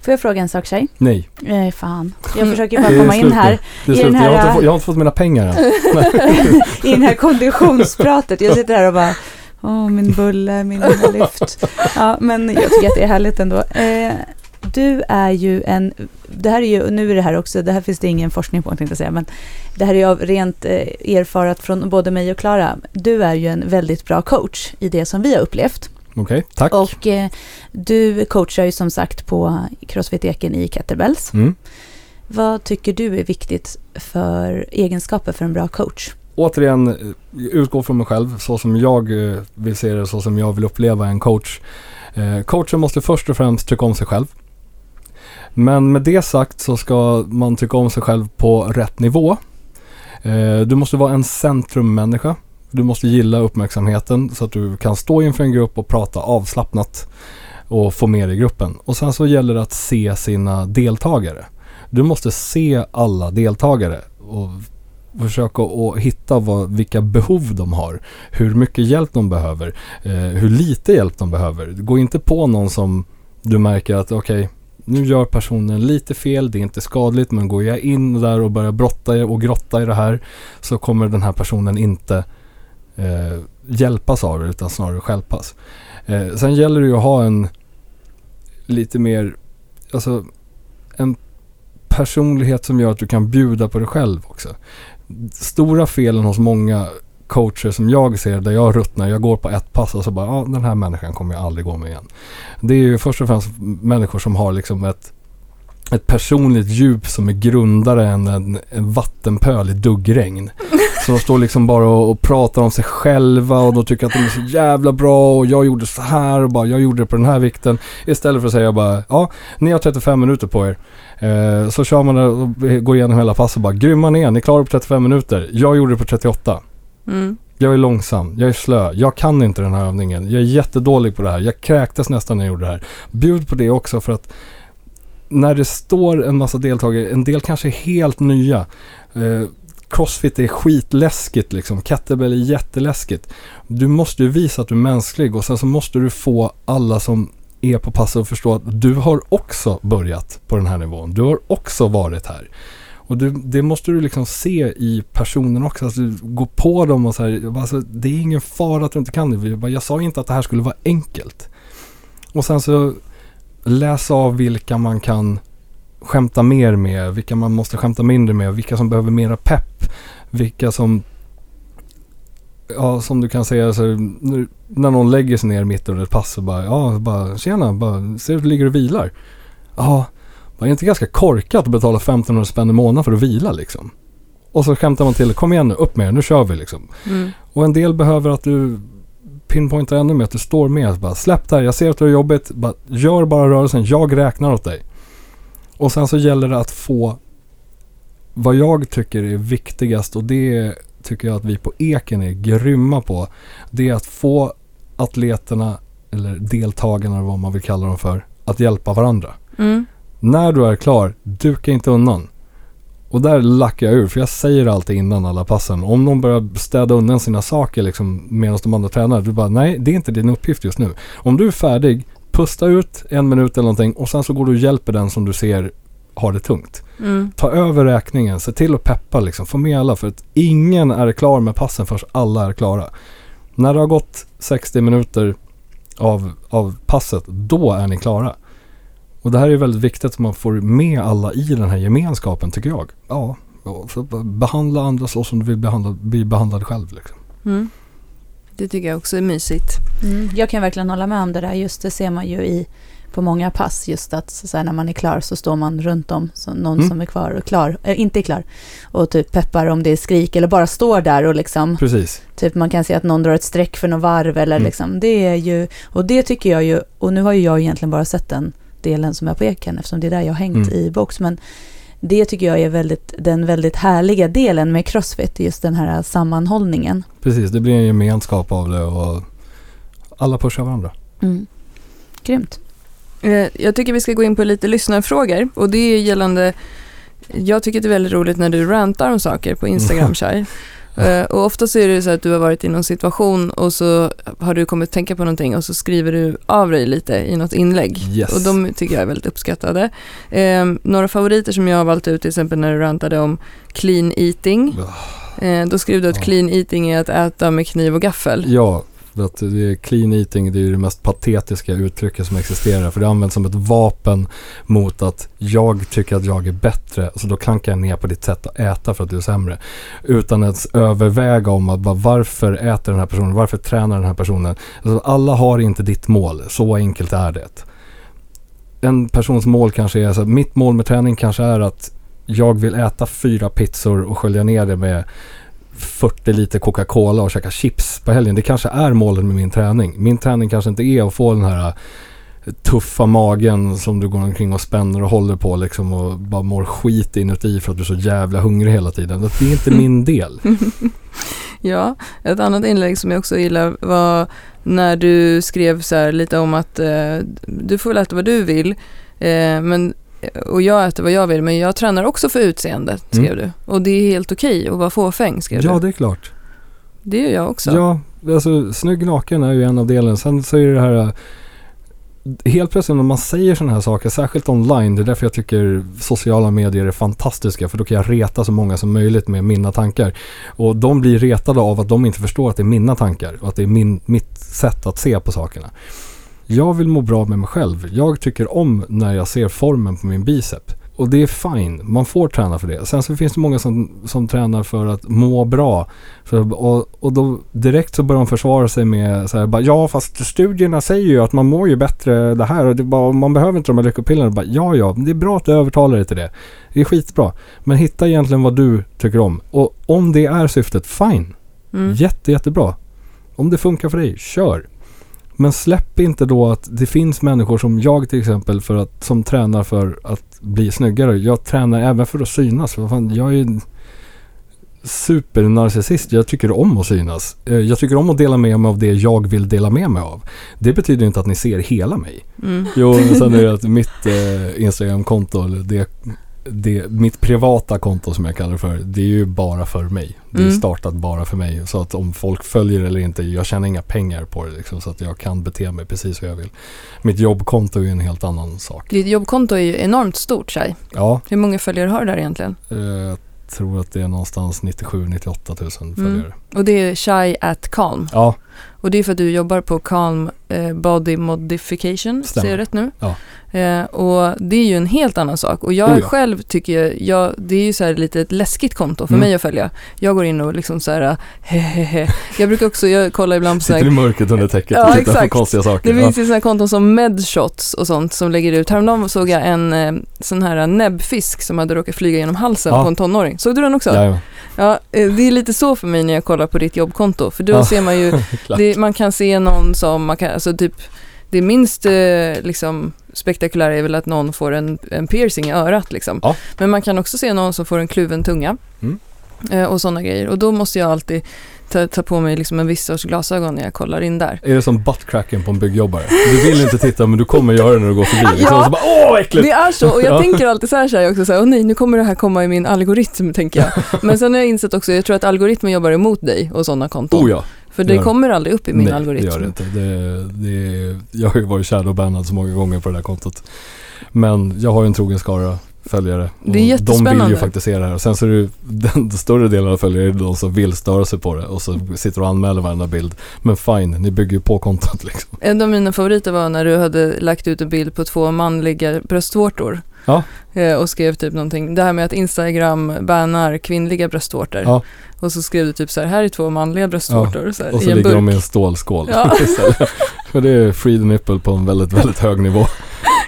Får jag fråga en sak tjej? Nej. Nej, fan. Jag försöker bara komma in här. Det är slut. Här, jag, har inte, jag har inte fått mina pengar än. I det här konditionspratet. Jag sitter här och bara oh, min bulle, min lyft. Ja, men jag tycker att det är härligt ändå. Eh, du är ju en, det här är ju, nu är det här också, det här finns det ingen forskning på tänkte jag säga, men det här är ju rent eh, erfarat från både mig och Klara. Du är ju en väldigt bra coach i det som vi har upplevt. Okej, okay, tack. Och eh, du coachar ju som sagt på Crossfit-eken i Kettlebells. Mm. Vad tycker du är viktigt för egenskaper för en bra coach? Återigen, eh, utgå från mig själv så som jag eh, vill se det, så som jag vill uppleva en coach. Eh, coachen måste först och främst tycka om sig själv. Men med det sagt så ska man tycka om sig själv på rätt nivå. Eh, du måste vara en centrummänniska. Du måste gilla uppmärksamheten så att du kan stå inför en grupp och prata avslappnat och få med dig gruppen. Och sen så gäller det att se sina deltagare. Du måste se alla deltagare och försöka att hitta vad, vilka behov de har. Hur mycket hjälp de behöver. Eh, hur lite hjälp de behöver. Gå inte på någon som du märker att okej, okay, nu gör personen lite fel, det är inte skadligt, men går jag in där och börjar brotta och grotta i det här så kommer den här personen inte eh, hjälpas av det utan snarare skälpas. Eh, sen gäller det ju att ha en lite mer, alltså en personlighet som gör att du kan bjuda på dig själv också stora felen hos många coacher som jag ser där jag ruttnar, jag går på ett pass och så bara, ja den här människan kommer jag aldrig gå med igen. Det är ju först och främst människor som har liksom ett, ett personligt djup som är grundare än en, en vattenpöl i duggregn. Så de står liksom bara och, och, pratar om sig själva och de tycker att de är så jävla bra och jag gjorde så här och bara jag gjorde det på den här vikten. Istället för att säga bara, ja ni har 35 minuter på er. Eh, så kör man det och går igenom hela passet och bara grymma ner, ni klarar på 35 minuter. Jag gjorde det på 38. Mm. Jag är långsam, jag är slö, jag kan inte den här övningen. Jag är jättedålig på det här, jag kräktes nästan när jag gjorde det här. Bjud på det också för att när det står en massa deltagare, en del kanske är helt nya. Eh, Crossfit är skitläskigt liksom. Kettlebell är jätteläskigt. Du måste ju visa att du är mänsklig och sen så måste du få alla som är på passet att förstå att du har också börjat på den här nivån. Du har också varit här. Och du, det måste du liksom se i personen också. Alltså, gå på dem och så här. Alltså, det är ingen fara att du inte kan det. Jag, bara, jag sa inte att det här skulle vara enkelt. Och sen så läsa av vilka man kan skämta mer med, vilka man måste skämta mindre med, vilka som behöver mera pepp, vilka som Ja, som du kan säga så nu, när någon lägger sig ner mitt under ett pass så bara, ja, bara tjena, bara, ser du att du ligger och vilar? Ja, var det inte ganska korkat att betala 1500 spänn i månaden för att vila liksom? Och så skämtar man till, kom igen nu, upp med er, nu kör vi liksom. Mm. Och en del behöver att du pinpointar ännu mer, att du står med. Bara, Släpp det här, jag ser att du har jobbigt, bara, gör bara rörelsen, jag räknar åt dig. Och sen så gäller det att få vad jag tycker är viktigast och det tycker jag att vi på Eken är grymma på. Det är att få atleterna eller deltagarna vad man vill kalla dem för att hjälpa varandra. Mm. När du är klar, duka inte undan. Och där lackar jag ur, för jag säger alltid innan alla passen. Om någon börjar städa undan sina saker liksom medan de andra tränar, du bara nej, det är inte din uppgift just nu. Om du är färdig, pusta ut en minut eller någonting och sen så går du och hjälper den som du ser har det tungt. Mm. Ta över räkningen, se till att peppa liksom, få med alla för att ingen är klar med passen förrän alla är klara. När det har gått 60 minuter av, av passet, då är ni klara. Och det här är väldigt viktigt att man får med alla i den här gemenskapen tycker jag. Ja, behandla andra så som du vill behandla, bli behandlad själv. Liksom. Mm. Det tycker jag också är mysigt. Mm. Jag kan verkligen hålla med om det där. Just det ser man ju i på många pass just att så här, när man är klar så står man runt om så någon mm. som är kvar och klar, äh, inte är klar och typ peppar om det är skrik eller bara står där och liksom Precis. typ man kan se att någon drar ett streck för något varv eller mm. liksom det är ju och det tycker jag ju och nu har ju jag egentligen bara sett den delen som är på Eken eftersom det är där jag har hängt mm. i box men det tycker jag är väldigt, den väldigt härliga delen med Crossfit, just den här sammanhållningen. Precis, det blir en gemenskap av det och alla pushar varandra. Mm. Grymt. Eh, jag tycker vi ska gå in på lite lyssnarfrågor och det är gällande jag tycker det är väldigt roligt när du rantar om saker på Instagram, Shai. Uh, och ofta så är det så att du har varit i någon situation och så har du kommit tänka på någonting och så skriver du av dig lite i något inlägg. Yes. Och de tycker jag är väldigt uppskattade. Uh, några favoriter som jag har valt ut till exempel när du rantade om clean eating. Uh, då skrev du att clean eating är att äta med kniv och gaffel. Ja, att det är clean eating, det är det mest patetiska uttrycket som existerar. För det används som ett vapen mot att jag tycker att jag är bättre. Så då klankar jag ner på ditt sätt att äta för att du är sämre. Utan att överväga om att bara varför äter den här personen, varför tränar den här personen. Alltså alla har inte ditt mål, så enkelt är det. En persons mål kanske är så mitt mål med träning kanske är att jag vill äta fyra pizzor och skölja ner det med 40 liter Coca-Cola och käka chips på helgen. Det kanske är målet med min träning. Min träning kanske inte är att få den här eh, tuffa magen som du går omkring och spänner och håller på liksom och bara mår skit inuti för att du är så jävla hungrig hela tiden. Det är inte min del. ja, ett annat inlägg som jag också gillar var när du skrev så här lite om att eh, du får väl äta vad du vill eh, men och jag äter vad jag vill men jag tränar också för utseendet, skrev mm. du. Och det är helt okej okay att vara fåfäng, skrev ja, du. Ja, det är klart. Det gör jag också. Ja, alltså snygg naken är ju en av delen. Sen så är det här äh, Helt plötsligt när man säger sådana här saker, särskilt online, det är därför jag tycker sociala medier är fantastiska, för då kan jag reta så många som möjligt med mina tankar. Och de blir retade av att de inte förstår att det är mina tankar och att det är min, mitt sätt att se på sakerna. Jag vill må bra med mig själv. Jag tycker om när jag ser formen på min bicep. Och det är fine, man får träna för det. Sen så finns det många som, som tränar för att må bra. För, och, och då direkt så börjar de försvara sig med så här, bara, ja fast studierna säger ju att man mår ju bättre det här och det bara, man behöver inte de här lyckopillerna. ja ja, det är bra att du övertalar dig till det. Det är skitbra. Men hitta egentligen vad du tycker om. Och om det är syftet, fine. Mm. Jätte, jättebra. Om det funkar för dig, kör. Men släpp inte då att det finns människor som jag till exempel för att, som tränar för att bli snyggare. Jag tränar även för att synas. Fan, jag är supernarcissist. Jag tycker om att synas. Eh, jag tycker om att dela med mig av det jag vill dela med mig av. Det betyder inte att ni ser hela mig. Mm. Jo, sen är det att mitt eh, Instagramkonto, det det, mitt privata konto som jag kallar det för, det är ju bara för mig. Det är mm. startat bara för mig. Så att om folk följer eller inte, jag tjänar inga pengar på det liksom, så att jag kan bete mig precis hur jag vill. Mitt jobbkonto är ju en helt annan sak. Ditt jobbkonto är ju enormt stort, Shai. Ja. Hur många följare har du där egentligen? Uh, tror att det är någonstans 97-98 000 följare. Mm. Och det är Shy at Calm? Ja. Och det är för att du jobbar på Calm eh, Body Modification, Stämmer. ser jag rätt nu? Ja. Eh, och det är ju en helt annan sak. Och jag oh ja. själv tycker, jag, det är ju så här lite ett läskigt konto för mm. mig att följa. Jag går in och liksom så här, hehehe. Jag brukar också, jag kollar ibland på Sitter i mörkret under täcket och ja, tittar på konstiga saker. Det finns ju sådana konton som Medshots och sånt som lägger ut. Häromdagen såg jag en eh, sån här näbbfisk som hade råkat flyga genom halsen ja. på en tonåring. Såg du den också? Ja, ja. Eh, det är lite så för mig när jag kollar på ditt jobbkonto. För då ja. ser man ju, det, man kan se någon som, man kan, alltså typ det minst eh, liksom, spektakulära är väl att någon får en, en piercing i örat. Liksom. Ja. Men man kan också se någon som får en kluven tunga mm. eh, och sådana grejer. Och då måste jag alltid ta, ta på mig liksom en viss sorts glasögon när jag kollar in där. Är det som buttcracken på en byggjobbare? Du vill inte titta men du kommer göra det när du går förbi. Ja, så bara, åh äckligt! Det är så och jag ja. tänker alltid så här, så här också, så här, åh nej nu kommer det här komma i min algoritm tänker jag. Men sen har jag insett också, jag tror att algoritmen jobbar emot dig och sådana konton. Oh ja. För det, kommer aldrig upp i min Nej, algoritm. det gör det inte. Det, det, jag har ju varit shadowbannad så många gånger på det där kontot. Men jag har ju en trogen skara följare. Det är jättespännande. De vill ju faktiskt se det här. Och sen så är det den större delen av följare är de som vill störa sig på det och så sitter och anmäler varenda bild. Men fine, ni bygger ju på kontot liksom. En av mina favoriter var när du hade lagt ut en bild på två manliga bröstvårtor. Ja. Eh, och skrev typ någonting, det här med att Instagram bannar kvinnliga bröstvårtor. Ja. Och så skrev du typ så här, här är två manliga bröstvårtor. Så här, Och så ligger burk. de i en stålskål Ja. För det är free the nipple på en väldigt, väldigt hög nivå.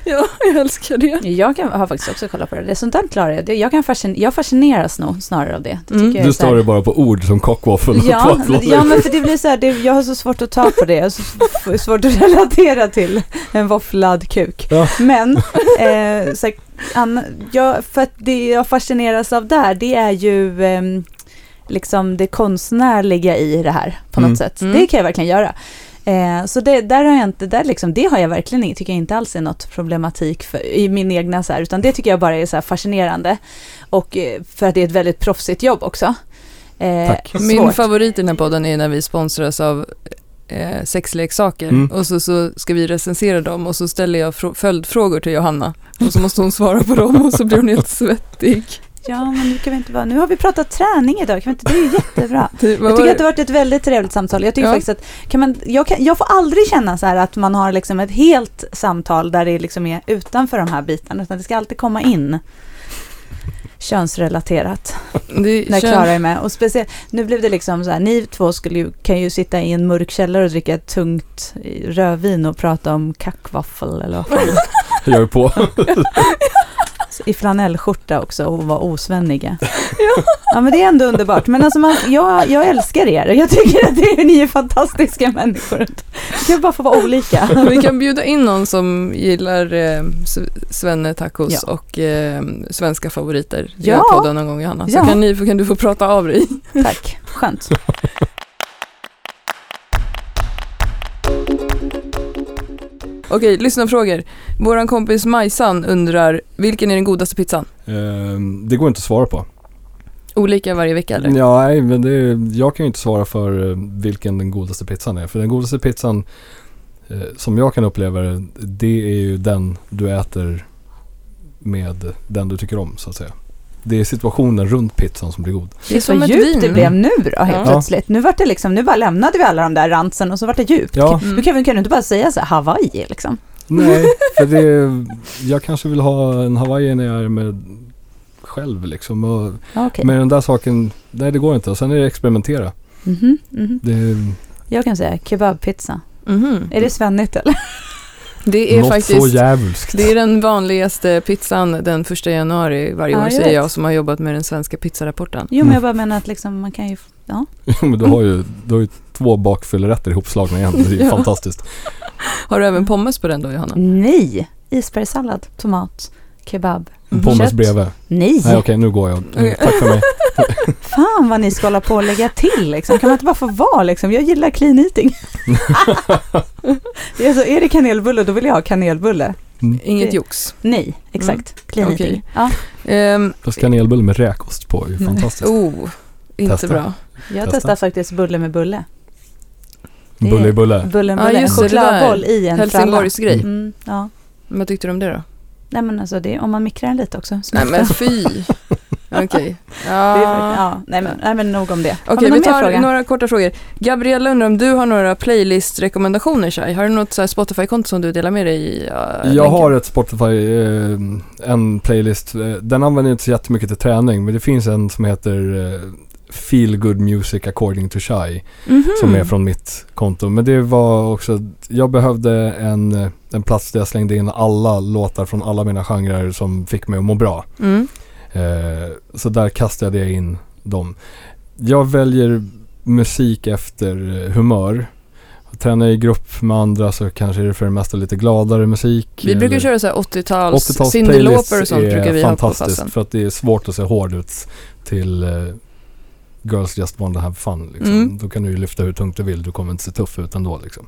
Ja, jag älskar det. Jag kan, har faktiskt också kollat på det. det är sånt där klarar jag. Jag, kan fascin, jag fascineras nog snarare av det. det Mm. Du står ju bara på ord som cockwaffle. Ja, men, ja, men för det blir så här, det, jag har så svårt att ta på det. Jag har så svårt att relatera till en våfflad kuk. Ja. Men, eh, så här, jag, för att det jag fascineras av där, det är ju ehm, liksom det konstnärliga i det här på något Mm. sätt. Mm. Det kan jag verkligen göra. Eh, så det, där har jag inte, där liksom, det har jag verkligen tycker jag inte alls är något problematik för, i min egna så här, utan det tycker jag bara är så här fascinerande. Och eh, för att det är ett väldigt proffsigt jobb också. Eh, Tack. Min favorit i den här podden är när vi sponsras av eh, sexleksaker Mm. och så, så ska vi recensera dem och så ställer jag frå- följdfrågor till Johanna och så måste hon svara på dem och så blir hon helt svettig. Ja, men nu kan vi inte vara, nu har vi pratat träning idag, kan vi inte, det är ju jättebra. Jag tycker att det har varit ett väldigt trevligt samtal. Jag tycker Ja. faktiskt att kan man, jag, kan, jag får aldrig känna så här att man har liksom ett helt samtal där det liksom är utanför de här bitarna, utan det ska alltid komma in könsrelaterat. det När känns- Klara är med. Och speciellt, nu blev det liksom så här, ni två skulle ju, kan ju sitta i en mörk källare och dricka ett tungt rödvin och prata om kackvaffel eller vad fan. Jag är på. I flanellskjorta också och vara osvenniga. Ja. men det är ändå underbart. Men alltså man, jag, jag älskar er. Jag tycker att det är, ni är fantastiska människor. Kan bara få vara olika. Vi kan bjuda in någon som gillar eh, Svenne tacos Ja. och eh, svenska favoriter Ja. podden någon gång Johanna. Så Ja. kan, ni, kan du få prata av dig. Tack, skönt. Okej, lyssna frågor. Våran kompis Majsan undrar, vilken är den godaste pizzan? Ehm, det går inte att svara på. Olika varje vecka eller? Ja, nej, men det, jag kan ju inte svara för eh, vilken den godaste pizzan är. För den godaste pizzan, eh, som jag kan uppleva det, det är ju den du äter med den du tycker om, så att säga. Det är situationen runt pizzan som blir god. Det är Så som ett djupt vin. det blev nu då helt Ja. plötsligt. Nu, var det liksom, nu bara lämnade vi alla de där ransen och så var det djupt. Ja, Mm. Nu kan, vi, kan du inte bara säga så här, Hawaii liksom? nej, för det, jag kanske vill ha en Hawaii när jag är med själv liksom. Och okej. Med den där saken, nej det går inte. Och sen är det experimentera. Mhm, mhm. Det, Jag kan säga kebabpizza. Mhm. Är det svennigt eller? Det är något så faktiskt djävulskt. det är den vanligaste pizzan den första januari varje Ja, år jag säger vet. jag som har jobbat med den svenska pizzarapporten. Jo, men jag bara menar att liksom, man kan ju... Ja. Men du har ju, du har ju två bakfyllerätter ihopslagna igen. Det är ju Ja. fantastiskt. Har du även pommes på den då Johanna? Nej! Isbergssallad, tomat, kebab. Mhm. Pommes bredvid. Nej! Nej okej, nu går jag. Okej. Tack för mig. Fan vad ni ska hålla på och lägga till liksom. Kan man inte bara få vara liksom? Jag gillar clean eating. det är, så, är det kanelbulle, då vill jag ha kanelbulle. Inget Det- jox. Nej, exakt. Clean Okej. eating. Ja, Ehm, Fast kanelbulle med räkost på är ju Mm. fantastiskt. oh, inte Testa. bra. jag Testa. testar faktiskt bulle med bulle. det är- Bulle i bulle. Bulle med bulle, en just det, det chokladboll i en Helsingborgs fralla. grej. Mm, ja. Vad tyckte du om det då? Nej men alltså det, om man mikrar den lite också. Nej smakar- men fy. Okej. För- Ja. ja, nej, men, nej men nog om det. Okej, någon vi tar fråga? några korta frågor. Gabriella undrar om du har några playlist-rekommendationer Shai? Har du något Spotify-konto som du delar med dig i? Uh, Jag har ett Spotify, eh, en playlist. Eh, Den använder jag inte så jättemycket till träning. Men det finns en som heter eh, Feel Good Music According to Shy. Mhm. Som är från mitt konto. Men det var också, jag behövde en, eh, en plats där jag slängde in alla låtar från alla mina genrer som fick mig att må bra. Mm. Eh, så där kastade jag in dem. Jag väljer musik efter eh, humör. Tränar jag i grupp med andra så kanske är det för det mesta lite gladare musik. Vi brukar eller- köra så här 80-tals 80-tals Cyndi Lauper och sånt brukar vi är ha på fantastiskt passen. för att det är svårt att se hård ut till eh, Girls Just Want to Have Fun. Liksom. Mm. Då kan du ju lyfta hur tungt du vill, du kommer inte se tuff ut ändå. Liksom.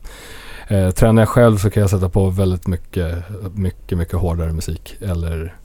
Eh, tränar jag själv så kan jag sätta på väldigt mycket, mycket, mycket hårdare musik. Eller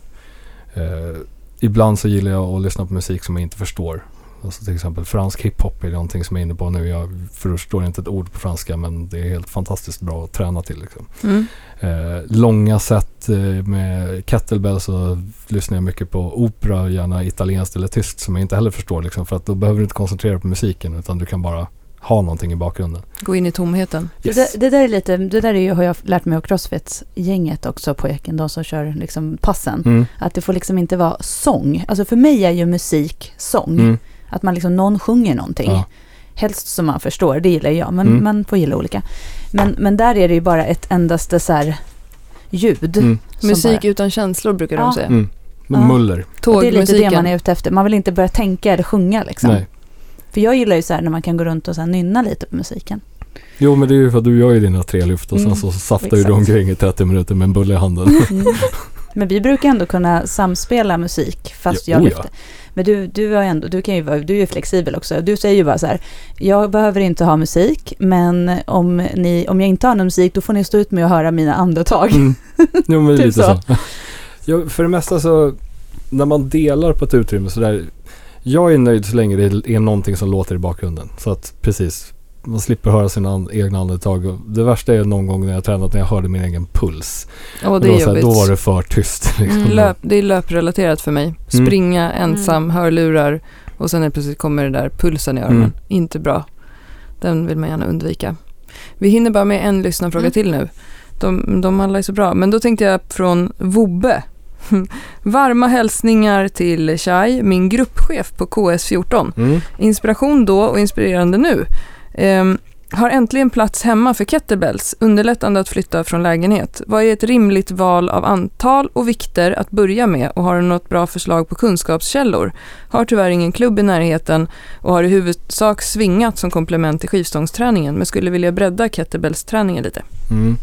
eh, ibland så gillar jag att lyssna på musik som jag inte förstår. Alltså till exempel fransk hiphop är någonting som jag är inne på nu. Jag förstår inte ett ord på franska men det är helt fantastiskt bra att träna till. Liksom. Mm. Eh, långa set eh, med kettlebell så lyssnar jag mycket på opera, gärna italienskt eller tyskt som jag inte heller förstår. Liksom, för att då behöver du inte koncentrera dig på musiken utan du kan bara ha någonting i bakgrunden. Gå in i tomheten. Yes. Det, det där är lite, det där är ju, har jag lärt mig av Crossfit-gänget också på Eken, de som kör liksom passen. Mm. Att det får liksom inte vara sång. Alltså för mig är ju musik sång. Mm. Att man liksom, någon sjunger någonting. Ja. Helst som man förstår, det gillar jag, men Mm. man får gilla olika. Men, men där är det ju bara ett endaste så här ljud. Mm. Musik bara, utan känslor brukar Ja. de säga. Mm. Ja. muller. och det är lite det Tågmusiken. man är ute efter. Man vill inte börja tänka eller sjunga liksom. Nej. För jag gillar ju så här när man kan gå runt och så nynna lite på musiken. Jo men det är ju för att du gör ju dina tre lyft och sen Mm, så saftar ju du omkring i 30 minuter med en bulle i handen. Mm. Men vi brukar ändå kunna samspela musik fast Ja, jag oh ja. lyfter. Men du, du, har ändå, du, kan ju vara, du är ju flexibel också. Du säger ju bara så här, jag behöver inte ha musik, men om, ni, om jag inte har någon musik, då får ni stå ut med att höra mina andetag. Mm. Jo men Typ lite så. så. Ja, för det mesta så, när man delar på ett utrymme så där. Jag är nöjd så länge det är någonting som låter i bakgrunden. Så att precis, man slipper höra sina an- egna andetag. Och Det värsta är någon gång när jag tränat när jag hörde min egen puls. Åh, det då, är här, jobbigt. då var det för tyst. Liksom. Mm, löp, det är löprelaterat för mig. Mm. Springa ensam, hörlurar och sen helt plötsligt kommer det där pulsen i öronen. Mm. Inte bra. Den vill man gärna undvika. Vi hinner bara med en lyssnarfråga Mm. till nu. De, de alla är så bra. Men då tänkte jag från Vobbe. Varma hälsningar till Shai, min gruppchef på KS14. Mm. Inspiration då och inspirerande nu. Ehm, har äntligen plats hemma för kettlebells, underlättande att flytta från lägenhet. Vad är ett rimligt val av antal och vikter att börja med och har du något bra förslag på kunskapskällor? Har tyvärr ingen klubb i närheten och har i huvudsak svingat som komplement till skivstångsträningen men skulle vilja bredda kettlebellsträningen lite. Mm.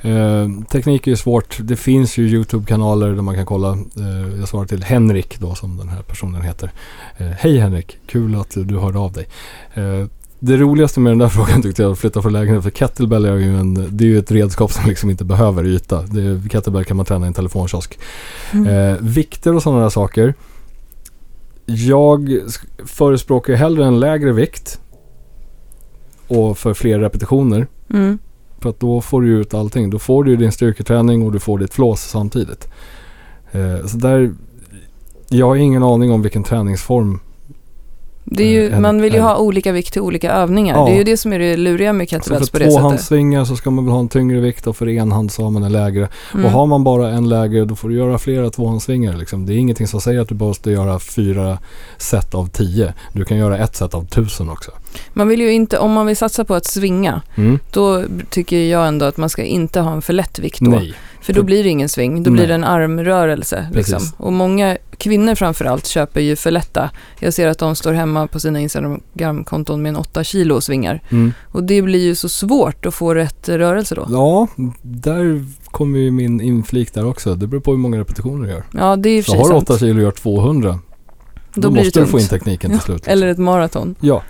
Eh, teknik är ju svårt. Det finns ju YouTube-kanaler där man kan kolla. Eh, jag svarar till Henrik då som den här personen heter. Eh, Hej Henrik, kul att du hörde av dig. Eh, det roligaste med den där frågan tyckte jag, att flytta från lägenhet, för kettlebell är ju, en, det är ju ett redskap som liksom inte behöver yta. Det kettlebell kan man träna i en telefonkiosk. Eh, vikter och sådana där saker. Jag förespråkar hellre en lägre vikt och för fler repetitioner. Mm. För att då får du ju ut allting. Då får du ju din styrketräning och du får ditt flås samtidigt. Eh, så där, jag har ingen aning om vilken träningsform. Det är ju, En- man vill ju en- ha olika vikt till olika övningar. Ja. Det är ju det som är det luriga med Alltså kettlebells på för det sättet. tvåhandssvingar så ska man väl ha en tyngre vikt och för enhand så har man en lägre. Mm. Och har man bara en lägre då får du göra flera tvåhandssvingar. Liksom. Det är ingenting som säger att du måste göra fyra set av tio. Du kan göra ett set av tusen också. Man vill ju inte, om man vill satsa på att svinga, Mm. då tycker jag ändå att man ska inte ha en för lätt vikt då. Nej. För då blir det ingen sving, då blir det en armrörelse. Liksom. Och många kvinnor framförallt köper ju för lätta. Jag ser att de står hemma på sina Instagramkonton med en 8 kilo svingar. Mm. Och det blir ju så svårt att få rätt rörelse då. Ja, där kommer ju min inflik där också. Det beror på hur många repetitioner du gör. Ja, det är Så har du sant. 8 kilo och gör 200. Då, Då måste du få in tekniken till slut. liksom. Eller ett maraton. Ja,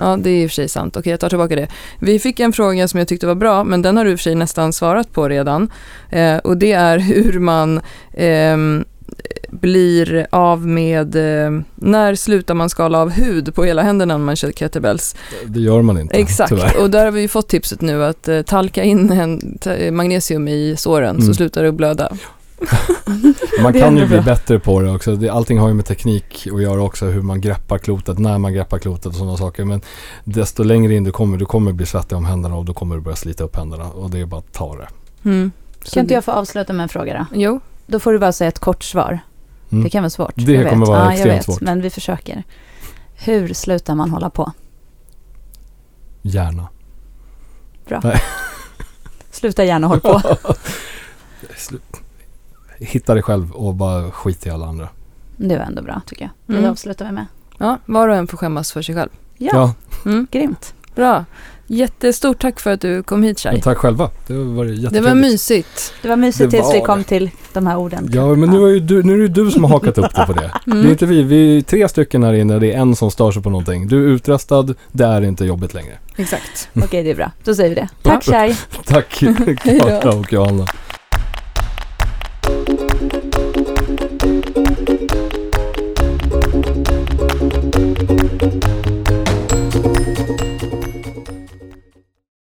Ja, det är i och för sig sant. Okej, jag tar tillbaka det. Vi fick en fråga som jag tyckte var bra, men den har du i och för sig nästan svarat på redan. Eh, och det är hur man ehm, blir av med... Eh, när slutar man skala av hud på hela händerna när man kör kettlebells? det gör man inte. Exakt, Tyvärr. och där har vi fått tipset nu att eh, talka in en, ta- magnesium i såren så Mm. slutar det blöda. Man kan ju bli bra. bättre på det också. Det, allting har ju med teknik att göra också. Hur man greppar klotet, när man greppar klotet och sådana saker. Men desto längre in du kommer, du kommer bli svettig om händerna och då kommer du börja slita upp händerna. Och det är bara att ta det. Mm. Så Kan inte jag få avsluta med en fråga då? Jo, Då får du bara säga ett kort svar. Mm. Det kan vara svårt. Det jag kommer vet. vara ja, jag extremt vet, svårt. Men vi försöker. Hur slutar man hålla på? Gärna. Sluta gärna hålla på. Slut. Hitta dig själv och bara skit i alla andra. Det var ändå bra tycker jag. Det Mm. avslutar vi med. ja, var och en får skämmas för sig själv. Ja, Mm. grymt. Bra. Jättestort tack för att du kom hit Shai. tack själva. Det var jättetrevligt. Det var mysigt. Det var mysigt Det tills vi var kom det. till de här orden. Ja, men nu är, ju du, nu är det ju du som har hakat upp det på det. Det är Mm. inte vi. Vi är tre stycken här inne. Det är en som stör sig på någonting. Du är utröstad. Det är inte jobbigt längre. Exakt. Okej, det är bra. Då säger vi det. Tack. Shai. Tack. Klara och Johanna.